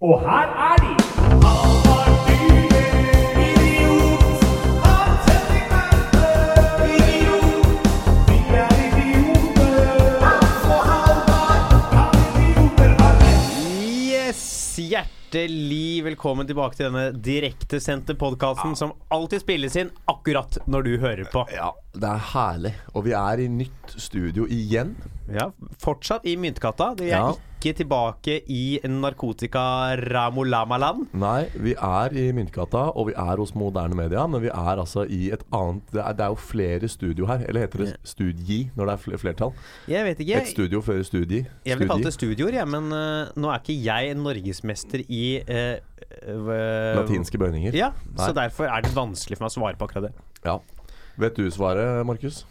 Og her er de! Yes! Hjertelig velkommen tilbake til denne direktesendte podkasten som alltid spilles inn akkurat når du hører på. Ja, det er herlig. Og vi er i nytt studio igjen. Ja, Fortsatt i Myntkatta. Vi er Ja. ikke tilbake i narkotika-ramolamaland. Nei, vi er i Myntgata, og vi er hos Moderne Media, men vi er altså i et annet Det er, det er jo flere studio her. Eller heter det studgi når det er flertall? Jeg vet ikke. Et studio før studi. Jeg ville kalt det studioer, jeg, men uh, nå er ikke jeg norgesmester i uh, Latinske bøyninger. Ja, så derfor er det vanskelig for meg å svare på akkurat det. Ja. Vet du svaret, Markus?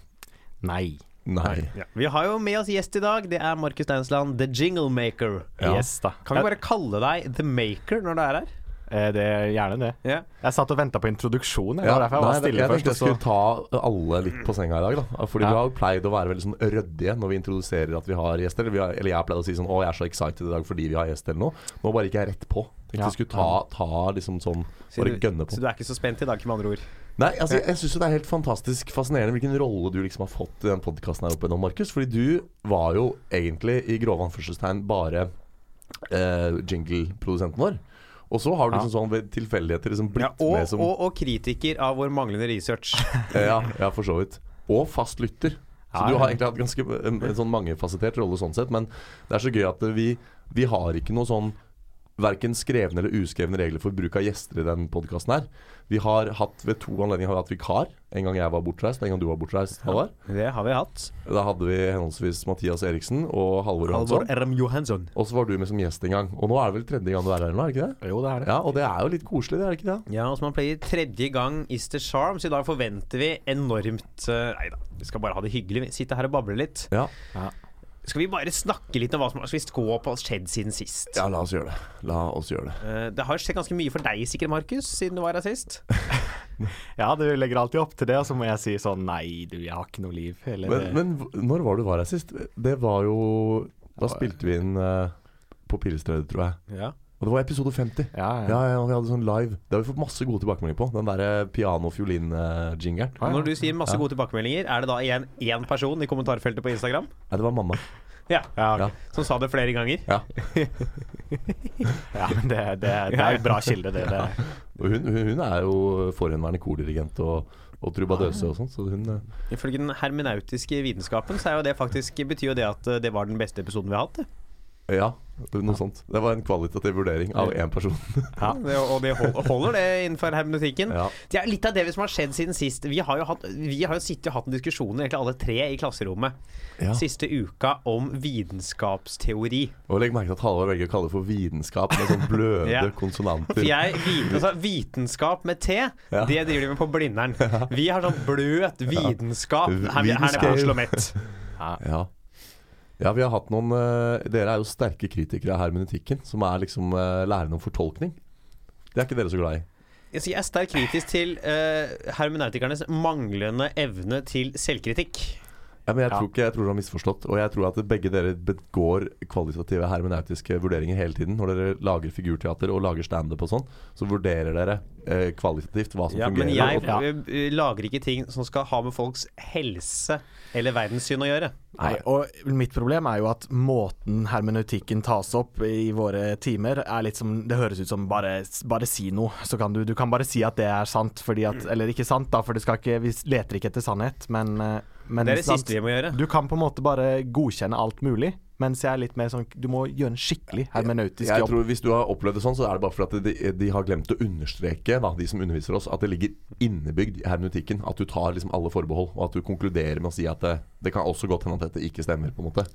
Nei. Nei. Vi har jo med oss gjest i dag. Det er Markus Steinsland, the jingle maker. Ja. Yes, da. Kan vi bare kalle deg the maker når du er her? Eh, det er gjerne det. Yeah. Jeg satt og venta på introduksjonen. Ja, jeg var nei, stille jeg først. tenkte jeg skulle ta alle litt på senga i dag. da Fordi Ja. vi har pleid å være veldig sånn ryddige når vi introduserer at vi har gjester. Eller, vi har, eller jeg har pleid å si sånn Å, jeg er så excited i dag fordi vi har gjester eller noe. Nå bare gikk jeg rett på. Tenkte Ja. vi skulle ta, ta liksom sånn Så Bare du, gønne på. så du er ikke så spent i dag, med andre ord? Nei, altså jeg, syns det er helt fantastisk fascinerende hvilken rolle du liksom har fått i den podkasten her oppe nå, Markus. Fordi du var jo egentlig i grove anførselstegn bare eh, jingle-produsenten vår. Og så har du liksom sånn ved tilfeldigheter liksom blitt Ja, og, med som og, og kritiker av vår manglende research. Ja, ja, for så vidt. Og fast lytter. Så du har egentlig hatt ganske en, en sånn mangefasettert rolle sånn sett. Men det er så gøy at vi, vi har ikke noe sånn Verken skrevne eller uskrevne regler for bruk av gjester i den podkasten her. Vi har hatt ved to anledninger har vi hatt vikar. En gang jeg var bortreist, en gang du var bortreist, Ja, Det har vi hatt. Da hadde vi henholdsvis Mathias Eriksen og Halvor Halvor Johansson. R.M. Johansson. Og så var du med som gjest en gang. Og nå er det vel tredje gang du er her nå, er det ikke det? Jo, det er det. Ja, og det er jo litt koselig, det er det ikke det? Ja, og som man pleier, tredje gang is the charm, så i dag forventer vi enormt uh, Nei da, vi skal bare ha det hyggelig. Sitte her og bable litt. Ja. Ja. Skal vi bare snakke litt om hva som har gå på skjedd siden sist? ja, la oss gjøre det. La oss gjøre det. Uh, det har skjedd ganske mye for deg sikkert, Markus, siden du var her sist. Ja, du legger alltid opp til det, og så må jeg si sånn Nei, du, jeg har ikke noe liv. Eller Men, men når var du var her sist? Det var jo Da spilte vi inn uh, på Pilestredet, tror jeg. Ja. Og det var episode 50. Ja, ja. Ja, ja, og vi hadde sånn live. Det har vi fått masse gode tilbakemeldinger på. Den derre piano-fiolin-jingeren. Ah, ja. Når du sier masse Ja. gode tilbakemeldinger, er det da igjen én person i kommentarfeltet på Instagram? Nei, det var mamma. Ja, Ja, ok. Ja. Som sa det flere ganger? Ja. ja men det, det, det er jo bra kilde, det. det. Hun, hun, er jo forhenværende kordirigent og, og trubadøse og sånn, så hun eh, Ifølge den hermenautiske vitenskapen så er jo det faktisk, betyr jo det at eh, det var den beste episoden vi har hatt. Det. Ja, noe sånt. Det var en kvalitativ vurdering av én person. Ja, og det hol- holder det innenfor hermetikken. Ja. Det er litt av det som har skjedd siden sist. Vi har jo, hatt, vi har jo sittet og hatt en diskusjon, egentlig alle tre i klasserommet, Ja. siste uka om vitenskapsteori. Og legg merke til at Halvor velger å kalle det for vitenskap med sånn bløde Ja. konsonanter. For jeg, altså, Vitenskap med T, Ja. det driver de med på Blindern. Vi har sånn bløt vitenskap her, her nede på. Oslo Met. Ja. Ja, vi har hatt noen eh, Dere er jo sterke kritikere av hermenetikken, som er liksom uh, læren om fortolkning. Det er ikke dere så glad i. Jeg er sterkt kritisk til uh, hermenautikernes manglende evne til selvkritikk. Ja, men jeg Ja. tror ikke Jeg tror dere har misforstått. Og jeg tror at begge dere begår kvalitative hermenautiske vurderinger hele tiden. Når dere lager figurteater og lager standup og sånn, så vurderer dere eh, kvalitativt hva som Ja, men jeg lager ikke ting som skal ha med folks helse eller verdenssyn å gjøre. Nei, og mitt problem er jo at måten hermeneutikken tas opp i våre timer, er litt som Det høres ut som bare, bare si noe. Så kan du, du kan bare si at det er sant, fordi at Eller ikke sant, da, for det skal ikke, vi leter ikke etter sannhet, men, eh, men Det er det sant, siste vi må gjøre. Du kan på en måte bare godkjenne alt mulig, mens jeg er litt mer sånn Du må gjøre en skikkelig hermeneutisk jeg jobb. tror Hvis du har opplevd det sånn, så er det bare fordi de, de har glemt å understreke, da, de som underviser oss, at det ligger innebygd i hermeneutikken. At du tar liksom alle forbehold, og at du konkluderer med å si at det, det kan også godt hende at dette ikke stemmer. på en måte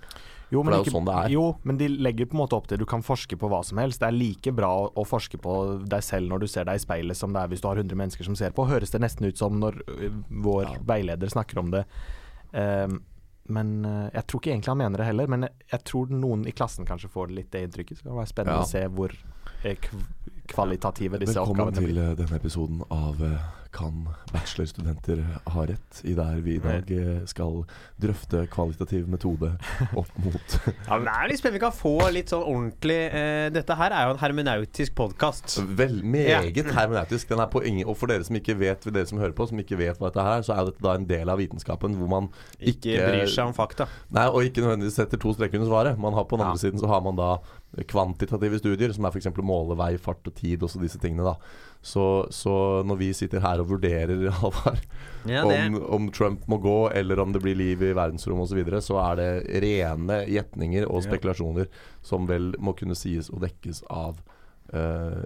Jo, For det er jo sånn det er. Jo, men de legger på en måte opp til du kan forske på hva som helst. Det er like bra å, å forske på deg selv når du ser deg i speilet som det er hvis du har 100 mennesker som ser på. Høres det nesten ut som når vår vår veileder snakker om det. Ehm, men ø, jeg tror ikke egentlig han mener det heller. Men jeg, jeg tror noen i klassen kanskje får litt det inntrykket. Så det kan være spennende Ja. å se hvor eh, kv kvalitative disse Velkommen oppgavene blir. Velkommen til denne episoden av eh, kan bachelorstudenter ha rett i der vi i dag eh, skal drøfte kvalitativ metode opp mot Ja, men det er litt spennende vi kan få litt sånn ordentlig uh, Dette her er jo en hermenautisk podkast. Vel, meget hermenautisk. Den er på ingen, og for dere som ikke vet dere som hører på, som ikke vet hva dette her er, så er dette da en del av vitenskapen hvor man Ikke ikke, bryr seg om fakta. Nei, og ikke nødvendigvis setter to streker under svaret. Man har På den andre Ja. siden så har man da kvantitative studier, som er f.eks. måle vei, fart og tid, også disse tingene. da Så, så når vi sitter her og vurderer Halvard, Ja, om, om Trump må gå, eller om det blir liv i verdensrommet osv., så, videre, så er det rene gjetninger og Ja. spekulasjoner som vel må kunne sies å dekkes av uh,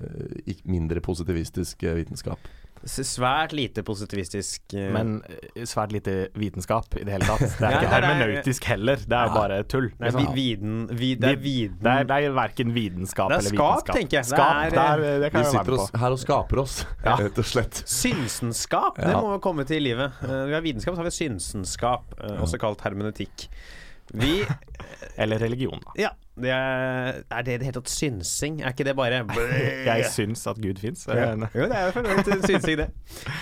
mindre positivistisk eh, vitenskap. Svært lite positivistisk. Uh... Men eh, svært lite vitenskap i det hele tatt. Det er Ja, ikke er- hermenautisk heller. Det er Ja. bare tull. det er liksom. vi- viden, vi, det er viden Det er, det er verken vitenskap Det er skap, tenker jeg. Det Skap, er, det, er, det kan Vi sitter oss her og skaper oss, Ja. rett og slett. Synsenskap, det Ja. må komme til livet. Uh, vi har vitenskap, så har vi synsenskap, uh, også kalt hermeneutikk. Vi Eller religion, da. Ja, det er, er det det hele tatt synsing? Er ikke det bare Jeg syns at Gud fins. Ja. Jo, det er jo synsing, det.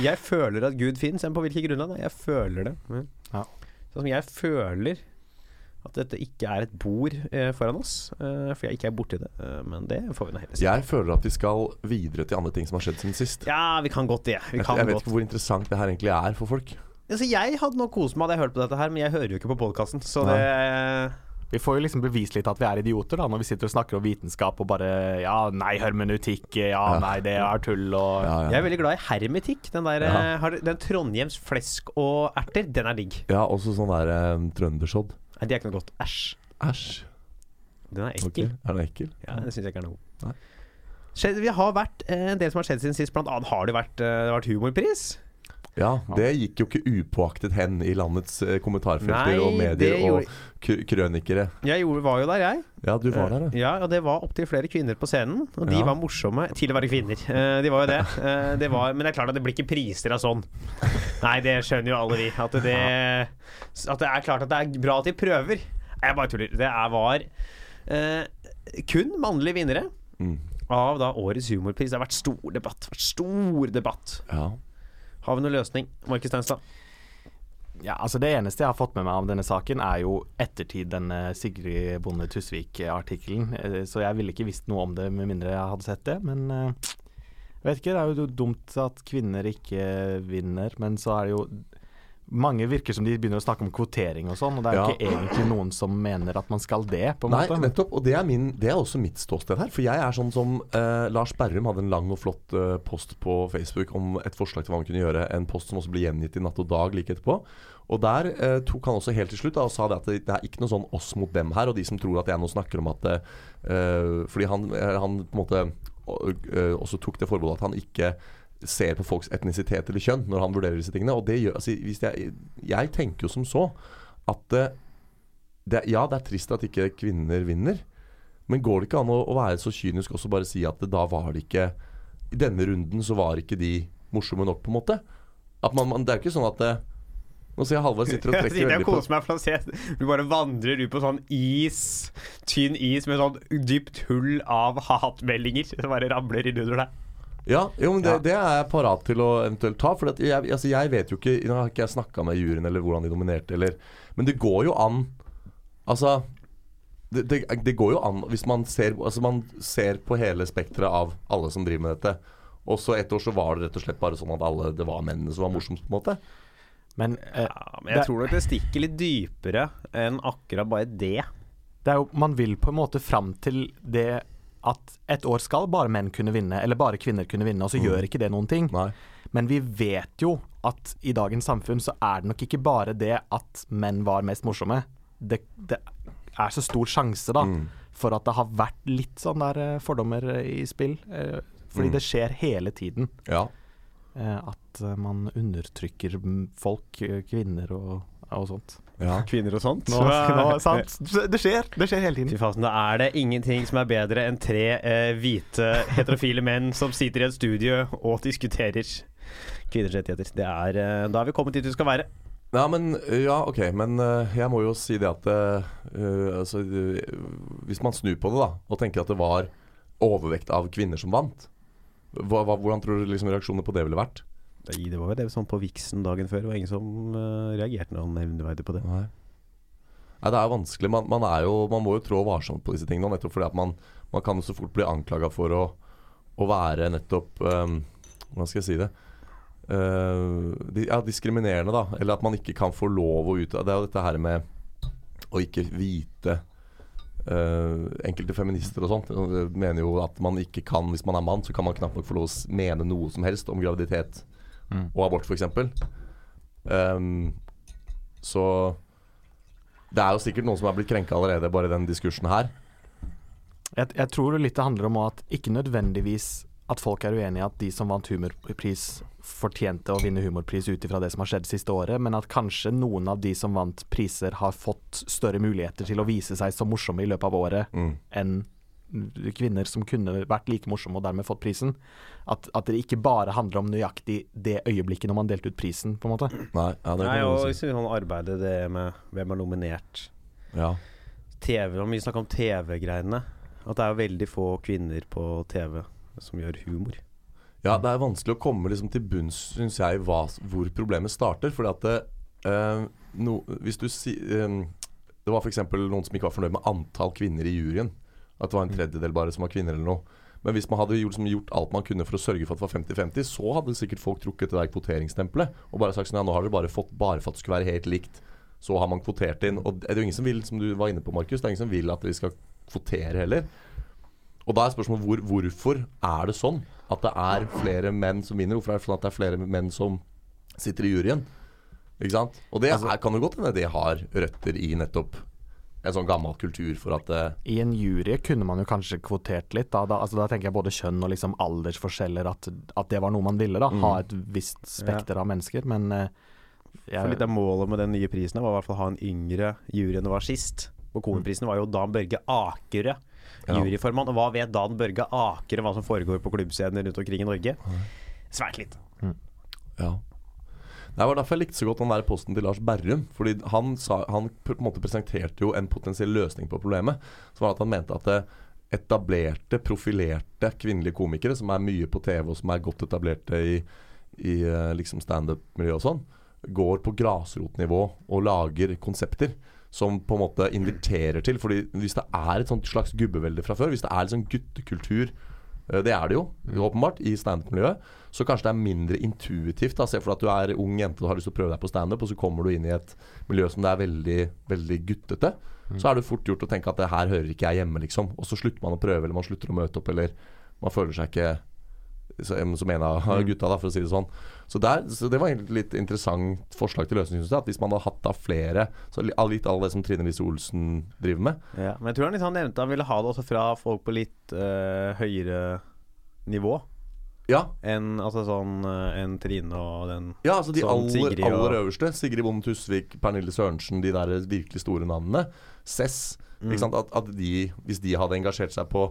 Jeg føler at Gud fins, men på hvilket grunnlag? Jeg føler det. Mm. Ja. Sånn som jeg føler at dette ikke er et bord eh, foran oss, eh, for jeg ikke er borti det. Eh, men det får vi nå heller se. Jeg føler at vi skal videre til andre ting som har skjedd siden sist. Ja, vi kan godt det. Vi Jeg, jeg vet godt. ikke hvor interessant det her egentlig er for folk. Altså, jeg hadde nok kost meg hadde jeg hørt på dette her, men jeg hører jo ikke på podkasten, så det Vi får jo liksom bevist litt at vi er idioter da når vi sitter og snakker om vitenskap og bare Ja, nei, hermenutikk. Ja, Ja. nei, det er tull og Ja, Jeg er veldig glad i hermetikk. Den, der, Ja. eh, har, den Trondheims flesk og erter, den er digg. ja også sånn der um, trøndersodd. Nei, det er ikke noe godt. Æsj. Æsj. Den er ekkel. ekkel. Er den ekkel? Ja, det syns jeg ikke er noe Nei. god. Vi har vært eh, en del som har skjedd siden sist. Blant annet har det vært, eh, det har vært humorpris. Ja, det gikk jo ikke upåaktet hen i landets eh, kommentarfelter Nei, og medier og gjorde- og krønikere. Jeg gjorde, var jo der, jeg. Ja, du var der, ja. Ja, og det var opptil flere kvinner på scenen. Og de Ja. var morsomme til å være kvinner. Eh, de var jo det. Eh, det var, men det er klart at det blir ikke priser av sånn. Nei, det skjønner jo alle vi. At det, at det er klart at det er bra at de prøver. Jeg bare tuller. Det er, var eh, kun mannlige vinnere Mm. av da årets humorpris. Det har vært stor debatt. Vært stor debatt. ja. Har vi noen løsning? Markus Steinstad? Ja, altså Det eneste jeg har fått med meg av denne saken, er jo ettertid denne Sigrid Bonde Tusvik-artikkelen. Eh, Så jeg ville ikke visst noe om det med mindre jeg hadde sett det. Men eh, jeg vet ikke, det er jo dumt at kvinner ikke vinner. Men så er det jo Mange virker som de begynner å snakke om kvotering og sånn, og det er Ja. ikke egentlig noen som mener at man skal det, på en Nei, måte. nettopp. Og det er, min, det er også mitt ståsted her. For jeg er sånn som eh, Lars Berrum hadde en lang og flott eh, post på Facebook om et forslag til hva man kunne gjøre. En post som også ble gjengitt i Natt og Dag like etterpå. Og der eh, tok han også helt til slutt da, og sa det at det, det er ikke noe sånn oss mot dem her. Og de som tror at jeg nå snakker om at eh, Fordi han, eh, han på en måte og, eh, også tok det forbeholdet at han ikke ser på folks etnisitet eller kjønn når han vurderer disse tingene. Og det gjør, altså, hvis jeg, jeg tenker jo som så at eh, det, ja, det er trist at ikke kvinner vinner. Men går det ikke an å, å være så kynisk også bare si at det, da var det ikke I denne runden så var ikke de morsomme nok, på en måte. At man, man, det er jo ikke sånn at det, Nå ser jeg Halvard sitter og Jeg trekker og veldig på koser meg for å se Du bare vandrer ut på sånn is, tynn is med sånn dypt hull av hatmeldinger som bare ramler inn under deg. Ja, jo, men det, Ja. det er jeg parat til å eventuelt ta. For at jeg, altså jeg vet jo ikke Nå har ikke jeg snakka med juryen eller hvordan de nominerte, eller Men det går jo an Altså det, det, det går jo an hvis man ser, altså man ser på hele spekteret av alle som driver med dette. Og så et år så var det rett og slett bare sånn at alle det var mennene som var morsomst, på en måte. Men eh, Ja, men jeg Det- tror nok det stikker litt dypere enn akkurat bare det. det er jo, man vil på en måte fram til det at et år skal bare menn kunne vinne, eller bare kvinner kunne vinne, og så gjør ikke det noen ting. Nei. Men vi vet jo at i dagens samfunn så er det nok ikke bare det at menn var mest morsomme. Det, det er så stor sjanse da Mm. for at det har vært litt sånn der eh, fordommer eh, i spill. eh, Fordi Mm. det skjer hele tiden. Ja. At man undertrykker mm, folk, kvinner og, og sånt. Ja. Kvinner og sånt. Nå, nå, sant? Det skjer! Det skjer hele Fy tiden. fasen, da er det ingenting som er bedre enn tre eh, hvite heterofile menn som sitter i et studio og diskuterer kvinners rettigheter. Det er, eh, da er vi kommet dit vi skal være. Ja, men Ja, ok, men eh, jeg må jo si det at eh, altså, eh, Hvis man snur på det da og tenker at det var overvekt av kvinner som vant, hva, hva, hvordan tror du liksom reaksjonene på det ville vært? Det var jo det sånn på Viksen dagen før. Det var ingen som uh, reagerte noe nevneverdig på det. Nei. Nei, det er vanskelig. Man, man, er jo, man må jo trå varsomt på disse tingene. Nettopp fordi at man, man kan jo så fort bli anklaga for å, å være nettopp um, Hvordan skal jeg si det? Uh, ja, diskriminerende, da. Eller at man ikke kan få lov å ut Det er jo dette her med å ikke vite Uh, Enkelte feminister og sånt mener jo at man ikke kan Hvis man er mann, så kan man knapt nok få lov å mene noe som helst om graviditet Mm. og abort, f.eks. Um, så det er jo sikkert noen som er blitt krenka allerede, bare i den diskursen her. Jeg, jeg tror litt det handler om at ikke nødvendigvis at folk er uenige i at de som vant humorpris, fortjente å vinne humorpris ut ifra det som har skjedd siste året, men at kanskje noen av de som vant priser, har fått større muligheter til å vise seg så morsomme i løpet av året Mm. enn kvinner som kunne vært like morsomme og dermed fått prisen. At, at det ikke bare handler om nøyaktig det øyeblikket når man delte ut prisen, på en måte. Nei, ja, det Nei, og si. liksom sånn arbeidet det med hvem er nominert. Ja. TV, Om vi snakker om TV-greiene At det er veldig få kvinner på TV som gjør humor. ja, det er vanskelig å komme liksom til bunns, syns jeg, hva, hvor problemet starter. Fordi at det, eh, no, hvis du si, eh, Det var f.eks. noen som ikke var fornøyd med antall kvinner i juryen. At det var en tredjedel bare som var kvinner eller noe. Men hvis man hadde gjort, liksom, gjort alt man kunne for å sørge for at det var 50-50, så hadde sikkert folk trukket det der kvoteringsstempelet og bare sagt sånn ja, nå har dere bare fått bare for at det skulle være helt likt. Så har man kvotert inn. Og det er jo ingen som vil, som du var inne på, Markus, det er ingen som vil at vi skal kvotere heller. Og da er spørsmålet hvor, hvorfor er det sånn at det er flere menn som vinner? Hvorfor er det sånn at det er flere menn som sitter i juryen? Ikke sant? Og det er, kan jo godt hende det har røtter i nettopp en sånn gammel kultur for at uh, I en jury kunne man jo kanskje kvotert litt. Da, da, altså, da tenker jeg både kjønn og liksom aldersforskjeller, at, at det var noe man ville. da Mm. Ha et visst spekter av mennesker. Men eh, For litt av målet med den nye prisen var i hvert fall å ha en yngre jury enn det var sist. Og Komiprisen var jo Dan Børge Akerø, juryformann. Og hva vet Dan Børge Akerø hva som foregår på klubbscener rundt omkring i Norge? Svært lite. Ja. Det var derfor jeg likte så godt den der posten til Lars Berrum. Fordi han, sa, han på en måte presenterte jo en potensiell løsning på problemet. Som var at han mente at etablerte, profilerte kvinnelige komikere, som er mye på TV og som er godt etablerte i, i eh, liksom standup-miljø og sånn, går på grasrotnivå og lager konsepter som på en måte inviterer til. Fordi hvis det er et slags gubbevelde fra før, hvis det er sånn guttekultur Eh, Det er det jo, åpenbart, i standup-miljøet. Så kanskje det er mindre intuitivt. Da. Se for deg at du er ung jente og har lyst til å prøve deg på standup, og så kommer du inn i et miljø som det er veldig, veldig guttete. Så er det fort gjort å tenke at det her hører ikke jeg hjemme, liksom. Og så slutter man å prøve, eller man slutter å møte opp, eller man føler seg ikke som en av gutta, da, for å si det sånn. Så, der, så det var egentlig litt interessant forslag til løsning, synes jeg. At hvis man hadde hatt da flere så Litt av det som Trine Lise Olsen driver med. Ja, men jeg tror han, liksom, han nevnte han ville ha det også fra folk på litt øh, høyere nivå Ja, enn altså sånn en Trine og den Ja, altså de Sånn aller, Sigrid og- aller øverste. Sigrid Bonde Tusvik, Pernille Sørensen, de der virkelig store navnene. Cess. Mm. At, at de, hvis de hadde engasjert seg på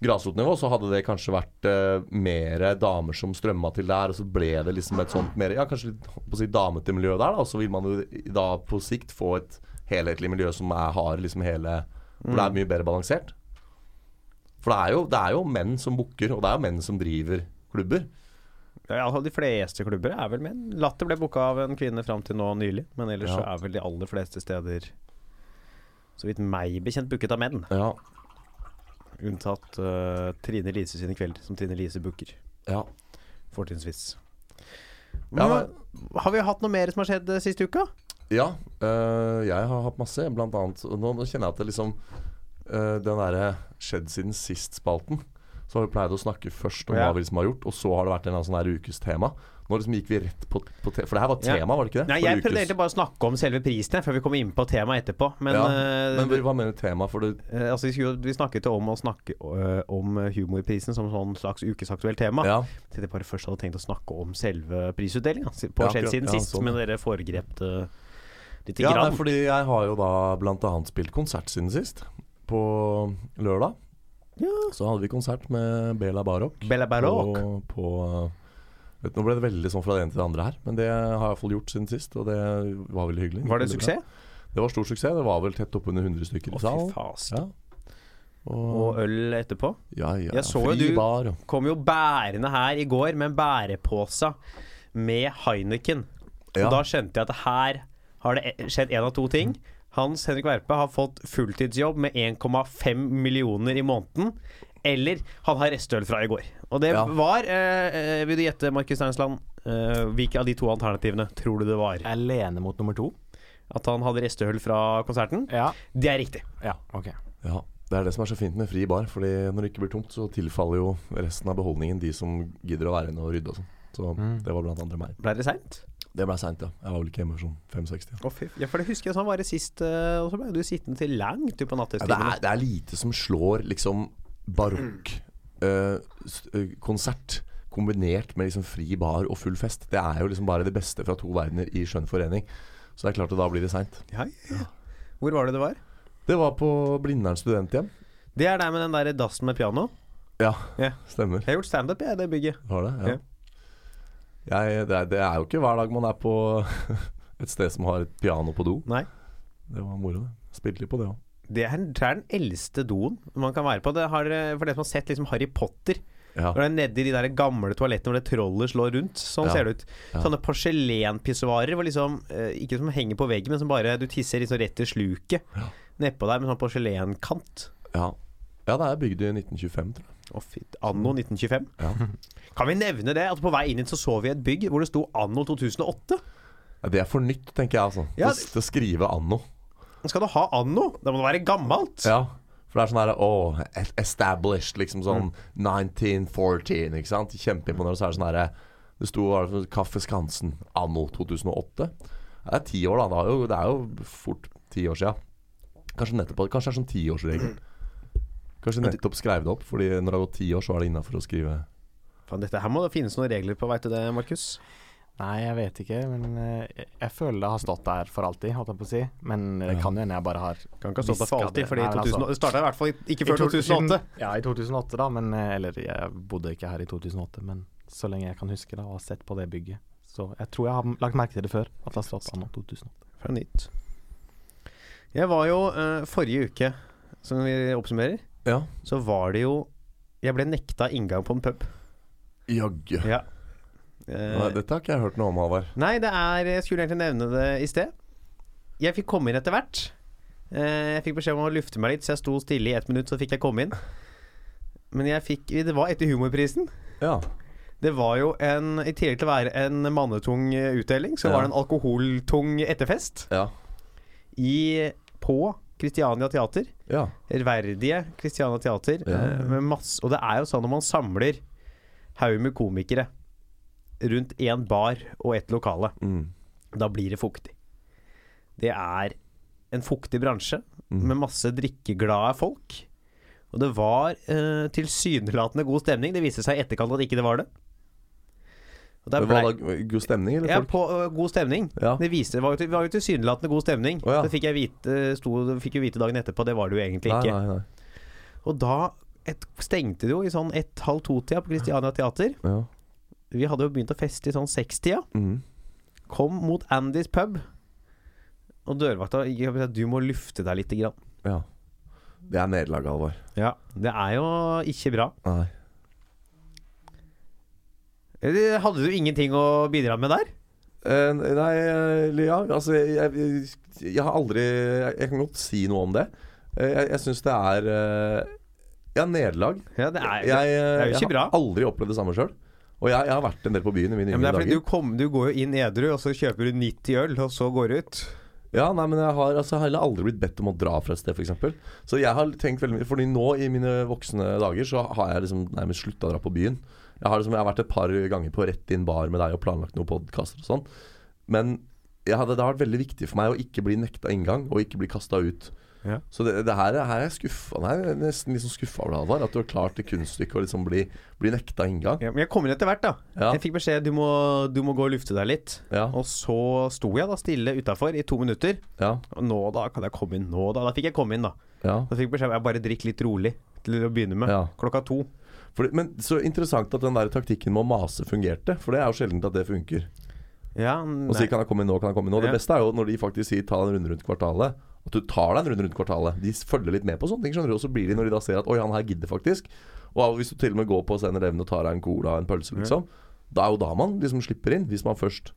grasrotnivå, så hadde det kanskje vært uh, mer damer som strømma til der, og så ble det liksom et sånt mer Ja, kanskje litt på å si damete miljø der, da. Og så vil man jo da på sikt få et helhetlig miljø som er, har liksom hele Hvor det er mye bedre balansert. For det er jo, det er jo menn som booker, og det er jo menn som driver klubber. Ja, de fleste klubber er vel menn. Latter ble booka av en kvinne fram til nå nylig, men ellers Ja. så er vel de aller fleste steder så vidt meg bekjent booket av menn. Ja, Unntatt uh, Trine Lise sine kvelder, som Trine Lise booker. ja. Fortrinnsvis. Ja, har vi hatt noe mer som har skjedd eh, siste uka? Ja, øh, jeg har hatt masse, blant annet. Nå, nå kjenner jeg at det liksom øh, Den derre skjedd siden sist-spalten. Så har vi pleid å snakke først om Ja. hva vi liksom har gjort, og så har det vært en sånn ukes tema. Nå liksom gikk vi rett på, på For det her var Ja. tema, var det ikke det? Nei, Jeg prøvde egentlig bare å snakke om selve prisen før vi kom inn på temaet etterpå. Men, ja, eh, Men hva mener du tema? For det eh, altså, vi, skulle, vi snakket jo om å snakke eh, om humorprisen som sånn slags ukesaktuelt tema. Ja. Til jeg bare først hadde tenkt å snakke om selve prisutdelinga på Ja, skjedd siden Ja, sist, sånn. men dere foregrep det lite ja, nei, grann. fordi jeg har jo da blant annet spilt konsert siden sist. På lørdag. Så hadde vi konsert med Bela Barok. Bela Barok. På, på vet, Nå ble det veldig sånn fra det ene til det andre her, men det har jeg iallfall gjort siden sist, og det var veldig hyggelig. Var det suksess? Det var stor suksess. Det var vel tett oppunder 100 stykker i salen. Ja. Og øl etterpå. ja, ja, Jeg så jo du- bar. Kom jo bærende her i går med en bærepose med Heineken. Og Ja. da skjønte jeg at her har det e- skjedd en av to ting. Hans Henrik Verpe har fått fulltidsjobb med 1,5 millioner i måneden. Eller han har restøl fra i går. Og det Ja. var eh, eh, Vil du gjette, Markus Steinsland, eh, hvilke av de to alternativene tror du det var? Alene mot nummer to. At han hadde restøl fra konserten? Ja. Det er riktig. Ja, ok. Ja, Det er det som er så fint med fri bar. Fordi når det ikke blir tomt, så tilfaller jo resten av beholdningen de som gidder å være inne og rydde og sånn. Så Mm. det var blant andre meg. Ble det seint? Det ble seint, ja. Jeg var vel ikke hjemme før sånn 65. Å, fy. Ja, for det husker jeg sånn var det sist, eh, og så ble du sittende til langt ut på Ja, det, er, det er lite som slår liksom barokk eh, eh, konsert kombinert med liksom fri bar og full fest. Det er jo liksom bare det beste fra to verdener i skjønn forening. Så det er klart at da blir det seint. Ja, ja. Hvor var det det var? Det var på Blindern studenthjem. Det er der med den der dassen med piano. Ja, yeah. stemmer. Jeg har gjort standup, i det bygget. Var det? Ja. Ja. Jeg, det, er, det er jo ikke hver dag man er på et sted som har et piano på do. Nei. Det var moro, det. Spilte litt på det òg. Det er, det er den eldste doen man kan være på. Det har, for dere som har sett liksom Harry Potter, Ja. når det er nedi de der gamle toalettene hvor det trollet slår rundt, sånn Ja. ser det ut. Ja. Sånne porselenpissoarer liksom eh, Ikke som henger på veggen, men som bare du tisser liksom rett i sluket Ja. nedpå der med sånn porselenkant. Ja. ja, det er bygd i 1925, tror jeg. Fy. Anno 1925. Ja. Kan vi nevne det? At på vei inn hit så så vi et bygg hvor det sto anno 2008. Ja, det er for nytt, tenker jeg, altså. Til, til å skrive anno. Skal du ha anno? Da må det være gammelt. Ja. For det er sånn her oh, established, liksom sånn 1914, ikke sant? Kjempeimponerende. Så er det sånn herre Det sto det for- Kaffe Skansen anno 2008. Det er ti år, da. Det er jo, det er jo fort ti år sia. Kanskje nettopp Kanskje det er sånn tiårsregel. Kanskje nettopp skrev det opp, Fordi når det har gått ti år, så er det innafor å skrive Faen, dette her må det finnes noen regler på, veit du det, Markus? Nei, jeg vet ikke, men eh, jeg, jeg føler det har stått der for alltid, holdt jeg på å si. Men det Ja. kan jo hende jeg bare har Kan ikke ha stått der for alltid, det. men 2000, altså- det starta i hvert fall ikke før 2008. Ja, i 2008, da. Men, eh, eller jeg bodde ikke her i 2008, men så lenge jeg kan huske det, og har sett på det bygget. Så jeg tror jeg har lagt merke til det før. At det har stått anno 2008. Fra nytt. Jeg var jo uh, forrige uke, som vi oppsummerer, Ja. så var det jo Jeg ble nekta inngang på en pub. Jaggu. Ja. Eh, Nei, Dette har ikke jeg hørt noe om, Havar Nei, det er Jeg skulle egentlig nevne det i sted. Jeg fikk komme inn etter hvert. Eh, Jeg fikk beskjed om å lufte meg litt, så jeg sto stille i ett minutt, så fikk jeg komme inn. Men jeg fikk Det var etter Humorprisen. Ja. Det var jo en I tillegg til å være en mannetung eh, utdeling, så Ja. var det en alkoholtung etterfest Ja. i på Kristiania Teater. ja. Ærverdige Kristiania Teater. Ja, masse, og det er jo sånn når man samler haug med komikere rundt én bar og ett lokale, Mm. da blir det fuktig. Det er en fuktig bransje Mm. med masse drikkeglade folk. Og det var eh, tilsynelatende god stemning. Det viste seg i etterkant at ikke det var det. Det var da god stemning, eller? ja, folk? på uh, god stemning. Ja. Det, viste, det var var jo tilsynelatende god stemning. Oh, ja. Det fikk jeg vite, sto, fikk jo vite dagen etterpå, det var det jo egentlig Nei, ikke. nei, nei. Og da et, stengte det jo i sånn ett-halv-to-tida på Christiania Teater. Ja. Vi hadde jo begynt å feste i sånn sekstida. Mm. Kom mot Andys pub. Og dørvakta gikk opp og sa du må lufte deg lite grann. ja. Det er nederlag, Alvor. Ja, det er jo ikke bra. Nei. Hadde du ingenting å bidra med der? Uh, nei, eller ja, altså jeg, jeg, jeg har aldri Jeg, jeg kan godt si noe om det. Eh, jeg jeg syns det er eh, Ja, nederlag. Ja, det eh, det er jo ikke jeg har aldri opplevd det samme sjøl. Og jeg, jeg har vært en del på byen i mine ja, yngre fordi dager. du, kom, du går jo inn edru, og så kjøper du 90 øl, og så går du ut. Ja, nei, men jeg har, altså, jeg har aldri blitt bedt om å dra fra et sted, f.eks. Så jeg har tenkt veldig mye Fordi nå i mine voksne dager så har jeg liksom nærmest slutta å dra på byen. Jeg har, liksom, jeg har vært et par ganger på Rett inn bar med deg og planlagt noen podkaster og sånn. Men hadde, det har vært veldig viktig for meg å ikke bli nekta inngang og ikke bli kasta ut. Ja. Så det, det her, her er jeg skuffa jeg er nesten liksom sånn skuffa over deg, At du har klart det kunststykket å liksom bli, bli nekta inngang. Ja, men jeg kom inn etter hvert, da. Ja. Jeg fikk beskjed du må, du må gå og lufte deg litt. Ja, Og så sto jeg da stille utafor i to minutter. ja, Og nå da kan jeg komme inn. Nå da. Da fikk jeg komme inn, da. ja. Da fikk jeg beskjed om jeg bare drikk litt rolig til å begynne med. Klokka to. Fordi, men så interessant at den der taktikken med å mase fungerte. For det er jo sjelden at det funker. Ja, Og si 'kan jeg komme inn nå', kan jeg komme inn nå. Det beste er jo når de faktisk sier 'ta en runde rundt kvartalet'. At du tar deg en runde rundt kvartalet. De følger litt med på sånne ting. skjønner du Og så blir de når de da ser at 'oi, han her gidder faktisk'. Og hvis du til og med går på 7-Eleven og tar deg en cola og en pølse, liksom. Da er jo da man liksom slipper inn, hvis man først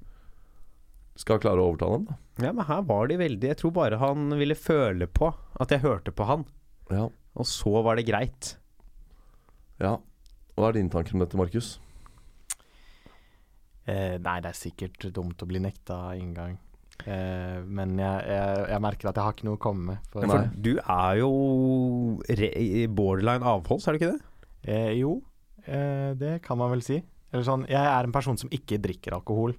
skal klare å overtale dem. Da. Ja, men her var de veldig Jeg tror bare han ville føle på at jeg hørte på han. Ja. Og så var det greit. ja. Hva er dine tanker om dette, Markus? Eh, nei, det er sikkert dumt å bli nekta inngang. Eh, men jeg, jeg, jeg merker at jeg har ikke noe å komme med. For, For du er jo borderline avholds, er du ikke det? eh, jo, eh, det kan man vel si. Eller sånn, jeg er en person som ikke drikker alkohol,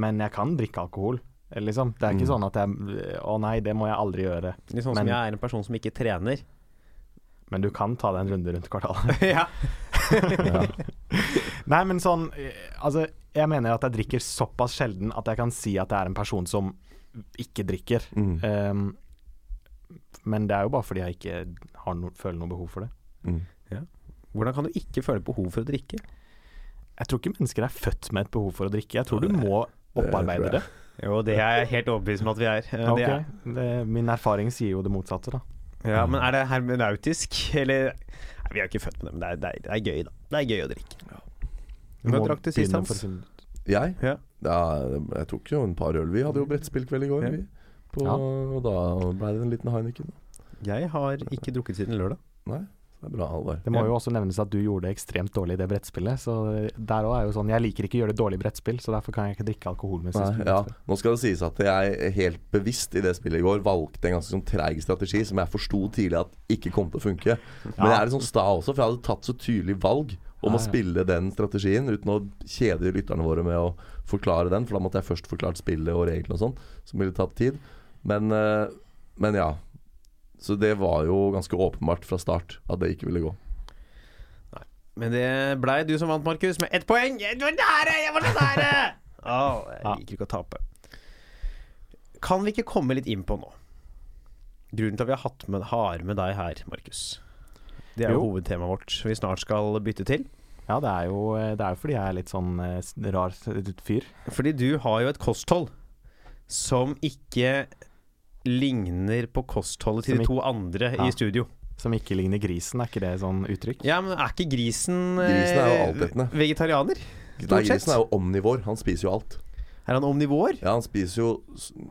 men jeg kan drikke alkohol. Liksom. Det er ikke Mm. sånn at jeg Å nei, det må jeg aldri gjøre. Litt sånn Men- som jeg er en person som ikke trener. Men du kan ta deg en runde rundt kvartalet. ja. Nei, men sånn eh, Altså, jeg mener at jeg drikker såpass sjelden at jeg kan si at jeg er en person som ikke drikker. Mm. Um, men det er jo bare fordi jeg ikke har no, føler noe behov for det. Mm. Hvordan kan du ikke føle behov for å drikke? Jeg tror ikke mennesker er født med et behov for å drikke. Jeg tror du må opparbeide det. Jo, det er jeg helt overbevist om at vi er. Okay. Det er. det, Min erfaring sier jo det motsatte, da. Ja, men er det hermenautisk, eller Nei, vi er jo ikke født med det, men det er, det er, det er gøy, da. Det er gøy å drikke. Du Når må drakk du sist, Hans? Jeg? Ja. Ja, jeg tok jo en par øl. Vi hadde jo brettspillkveld i går. Ja. Vi, på, Ja. Og da ble det en liten Heineken. Jeg har ikke drukket siden lørdag. Nei, det er bra, Halvard. Det må jo også nevnes at du gjorde det ekstremt dårlig i det brettspillet. Så der òg er jo sånn Jeg liker ikke å gjøre det dårlig brettspill, så derfor kan jeg ikke drikke alkohol mens jeg ja. Nå skal det sies at jeg helt bevisst i det spillet i går valgte en ganske sånn treig strategi som jeg forsto tidlig at ikke kom til å funke. Men jeg er litt sånn sta også, for jeg hadde tatt så tydelig valg om å spille den strategien uten å kjede lytterne våre med å forklare den, for da måtte jeg først forklart spillet og reglene og sånn, som ville tatt tid. Men, eh, men ja. Så det var jo ganske åpenbart fra start at det ikke ville gå. Men det blei du som vant, Markus, med ett poeng. Jeg var nære! Jeg var så nære! Å, jeg liker ikke å tape. Kan vi ikke komme litt inn på nå? Grunnen til at vi har hatt med, har med deg her, Markus. Det er jo, Jo. hovedtemaet vårt vi snart skal bytte til. Ja, det er jo det er jo fordi jeg er litt sånn eh, rar fyr. Fordi du har jo et kosthold som ikke ligner på kostholdet til de to andre Ja. i studio. Som ikke ligner grisen, er ikke det sånn uttrykk? Ja, men er ikke grisen, eh, Grisen er jo altetende. vegetarianer? Nei, grisen er jo omnivår. Han spiser jo alt. Er han omnivår? Ja, han spiser jo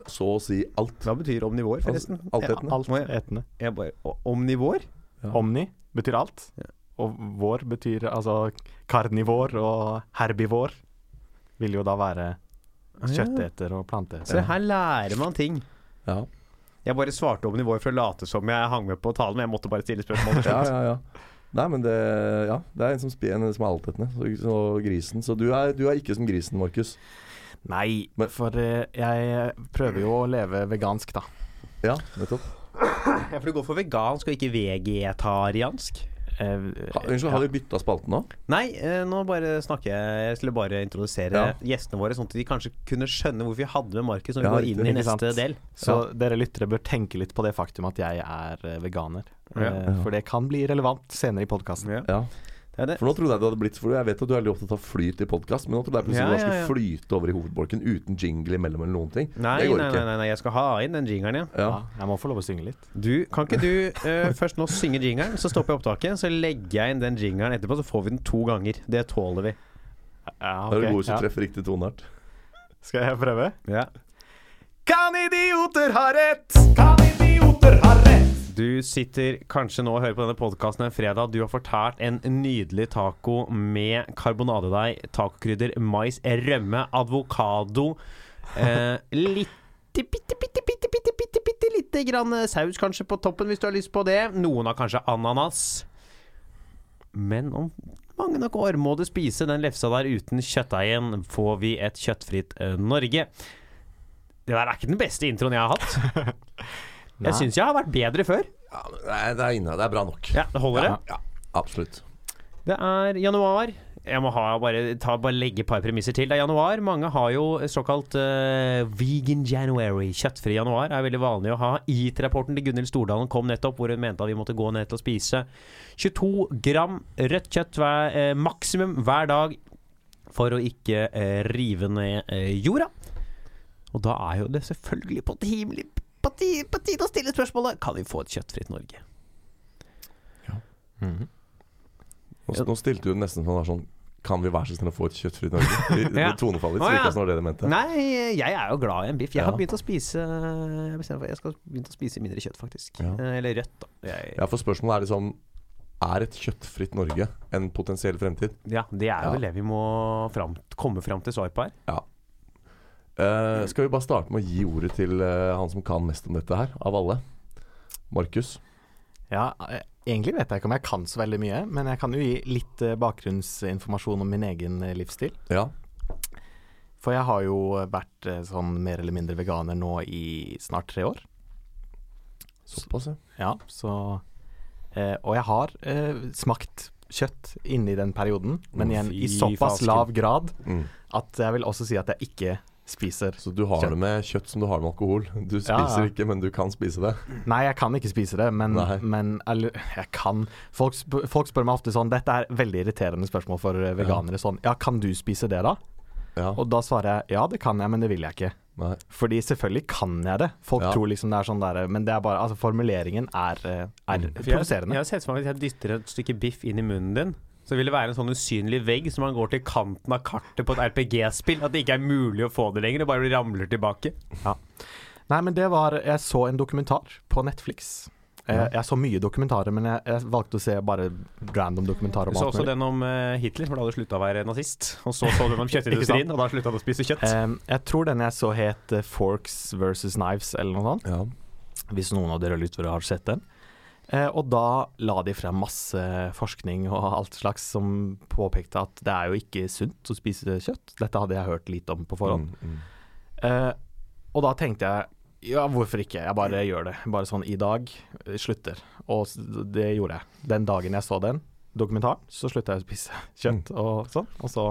så å si alt. Hva betyr omnivår, forresten? Altetende. Alt jeg- Jeg bare, omnivor? Ja. Omni betyr alt. Ja. Og vår betyr altså karnivår og herbivår. Vil jo da være kjøtteter og planteeter. Så her lærer man ting. Ja. Jeg bare svarte omnivår for å late som jeg hang med på talen, men jeg måtte bare stille spørsmål. til ja, slutt. ja, ja. Nei, men det, ja, det er en som, en som er altetende. Så, så grisen. Så du er, du er ikke som grisen, Markus. Nei, Men- for eh, jeg prøver jo å leve vegansk, da. Ja, nettopp. Ja, for du går for vegansk og ikke vegetariansk? Eh, unnskyld, har vi bytta spalte nå? Nei, eh, nå bare snakker jeg Jeg skulle bare introdusere Ja. gjestene våre, sånn at de kanskje kunne skjønne hvorfor vi hadde med Markus når vi Ja, går inn i neste sant? del. Så dere lyttere bør tenke litt på det faktum at jeg er eh, veganer. Ja. For det kan bli relevant senere i podkasten. Ja, Ja. Det er det. For nå trodde jeg det hadde blitt For jeg vet at du er veldig opptatt av flyt i podkast, men nå trodde jeg plutselig Ja, du ja. du skulle flyte over i hovedbolken uten jingle imellom eller noen ting. Nei, det går nei, ikke. nei, nei, nei, jeg skal ha inn den jingeren, ja. Ja. Ja, jeg må få lov å synge litt. Du, kan ikke du uh, først nå synge jingeren, så stopper jeg opptaket, så legger jeg inn den jingeren etterpå, så får vi den to ganger. Det tåler vi. Ja, Da er du god hvis du ja. treffer riktig toneart. Skal jeg prøve? Ja. Kan idioter ha rett? Kan idioter ha rett? Du sitter kanskje nå og hører på denne podkasten en fredag. Du har fortært en nydelig taco med karbonadedeig, tacokrydder, mais, rømme, advokado Eh, litt bitte, bitte, bitte, bitte, bitte, bitte lite grann saus kanskje på toppen hvis du har lyst på det. Noen har kanskje ananas. Men om mange nok år må du spise den lefsa der uten kjøttdeigen, får vi et kjøttfritt eh, Norge. Det der er ikke den beste introen jeg har hatt. Jeg syns jeg har vært bedre før. Ja, men det, er, det er inne. Det er bra nok. Ja, det holder det. Ja, absolutt. Det er januar. Jeg må ha, bare, ta, bare legge et par premisser til. Det er januar. Mange har jo såkalt uh, vegan January. Kjøttfri januar er veldig vanlig å ha. IT-rapporten til Gunhild Stordalen kom nettopp, hvor hun mente at vi måtte gå ned til å spise 22 gram rødt kjøtt hver, eh, maksimum hver dag for å ikke eh, rive ned eh, jorda. Og da er jo det selvfølgelig på tide, på tide, på tide å stille spørsmålet Kan vi få et kjøttfritt Norge. Mhm. Nå, nå stilte du nesten sånn, sånn Kan vi være så snill å få et kjøttfritt Norge? I, Ja. Tonefallet ditt virka ja. som det du mente. Nei, jeg er jo glad i en biff. Jeg har begynt å spise Jeg jeg skal begynt å spise mindre kjøtt, faktisk. Ja. Eh, Eller rødt, da. Jeg, Ja, for spørsmålet er liksom Er et kjøttfritt Norge en potensiell fremtid? ja, det er Ja. det vi må fram, komme fram til svar på her. Eh, skal vi bare starte med å gi ordet til uh, han som kan mest om dette her, av alle? Markus. Ja, eh, egentlig vet jeg ikke om jeg kan så veldig mye, men jeg kan jo gi litt uh, bakgrunnsinformasjon om min egen livsstil. Ja. For jeg har jo vært sånn mer eller mindre veganer nå i snart tre år. Såpass, ja. Ja, så Og jeg har smakt kjøtt inni den perioden, men igjen i såpass lav grad Mm. at jeg vil også si at jeg ikke spiser Så du har Kjøtt. det med kjøtt som du har med alkohol. Du spiser ja. ikke, men du kan spise det. Nei, jeg kan ikke spise det, men, men eller, jeg kan folk, sp folk spør meg ofte sånn Dette er veldig irriterende spørsmål for veganere. veganere. Sånn Ja, kan du spise det, da? Ja. Og da svarer jeg ja, det kan jeg, men det vil jeg ikke. Nei. Fordi selvfølgelig kan jeg det. Folk Ja. tror liksom det er sånn der Men det er bare Altså, formuleringen er, eh, er Mm. For jeg, jeg provoserende. har sett for meg at jeg dytter et stykke biff inn i munnen din. Så vil det være en sånn usynlig vegg som man går til kanten av kartet på et RPG-spill. At det ikke er mulig å få det lenger, det bare ramler tilbake. Nei, men det var Jeg så en dokumentar på Netflix. Jeg, Jeg så mye dokumentarer, men jeg, jeg valgte å se bare random dokumentarer Du så også den om uh, Hitler, for da hadde du slutta å være nazist. Og så så du den om kjøttindustrien, og da slutta du å spise kjøtt. Um, jeg tror den jeg så het uh, Forks versus Knives, eller noe sånt. Ja. Hvis noen av dere lyttere har sett den. Eh, og da la de frem masse forskning og alt slags som påpekte at det er jo ikke sunt å spise kjøtt. Dette hadde jeg hørt litt om på forhånd. Mm, mm. Eh, og da tenkte jeg ja, hvorfor ikke? Jeg bare gjør det. Bare sånn i dag. eh, Slutter. Og det gjorde jeg. Den dagen jeg så den dokumentaren, så slutta jeg å spise kjøtt og sånn. Og så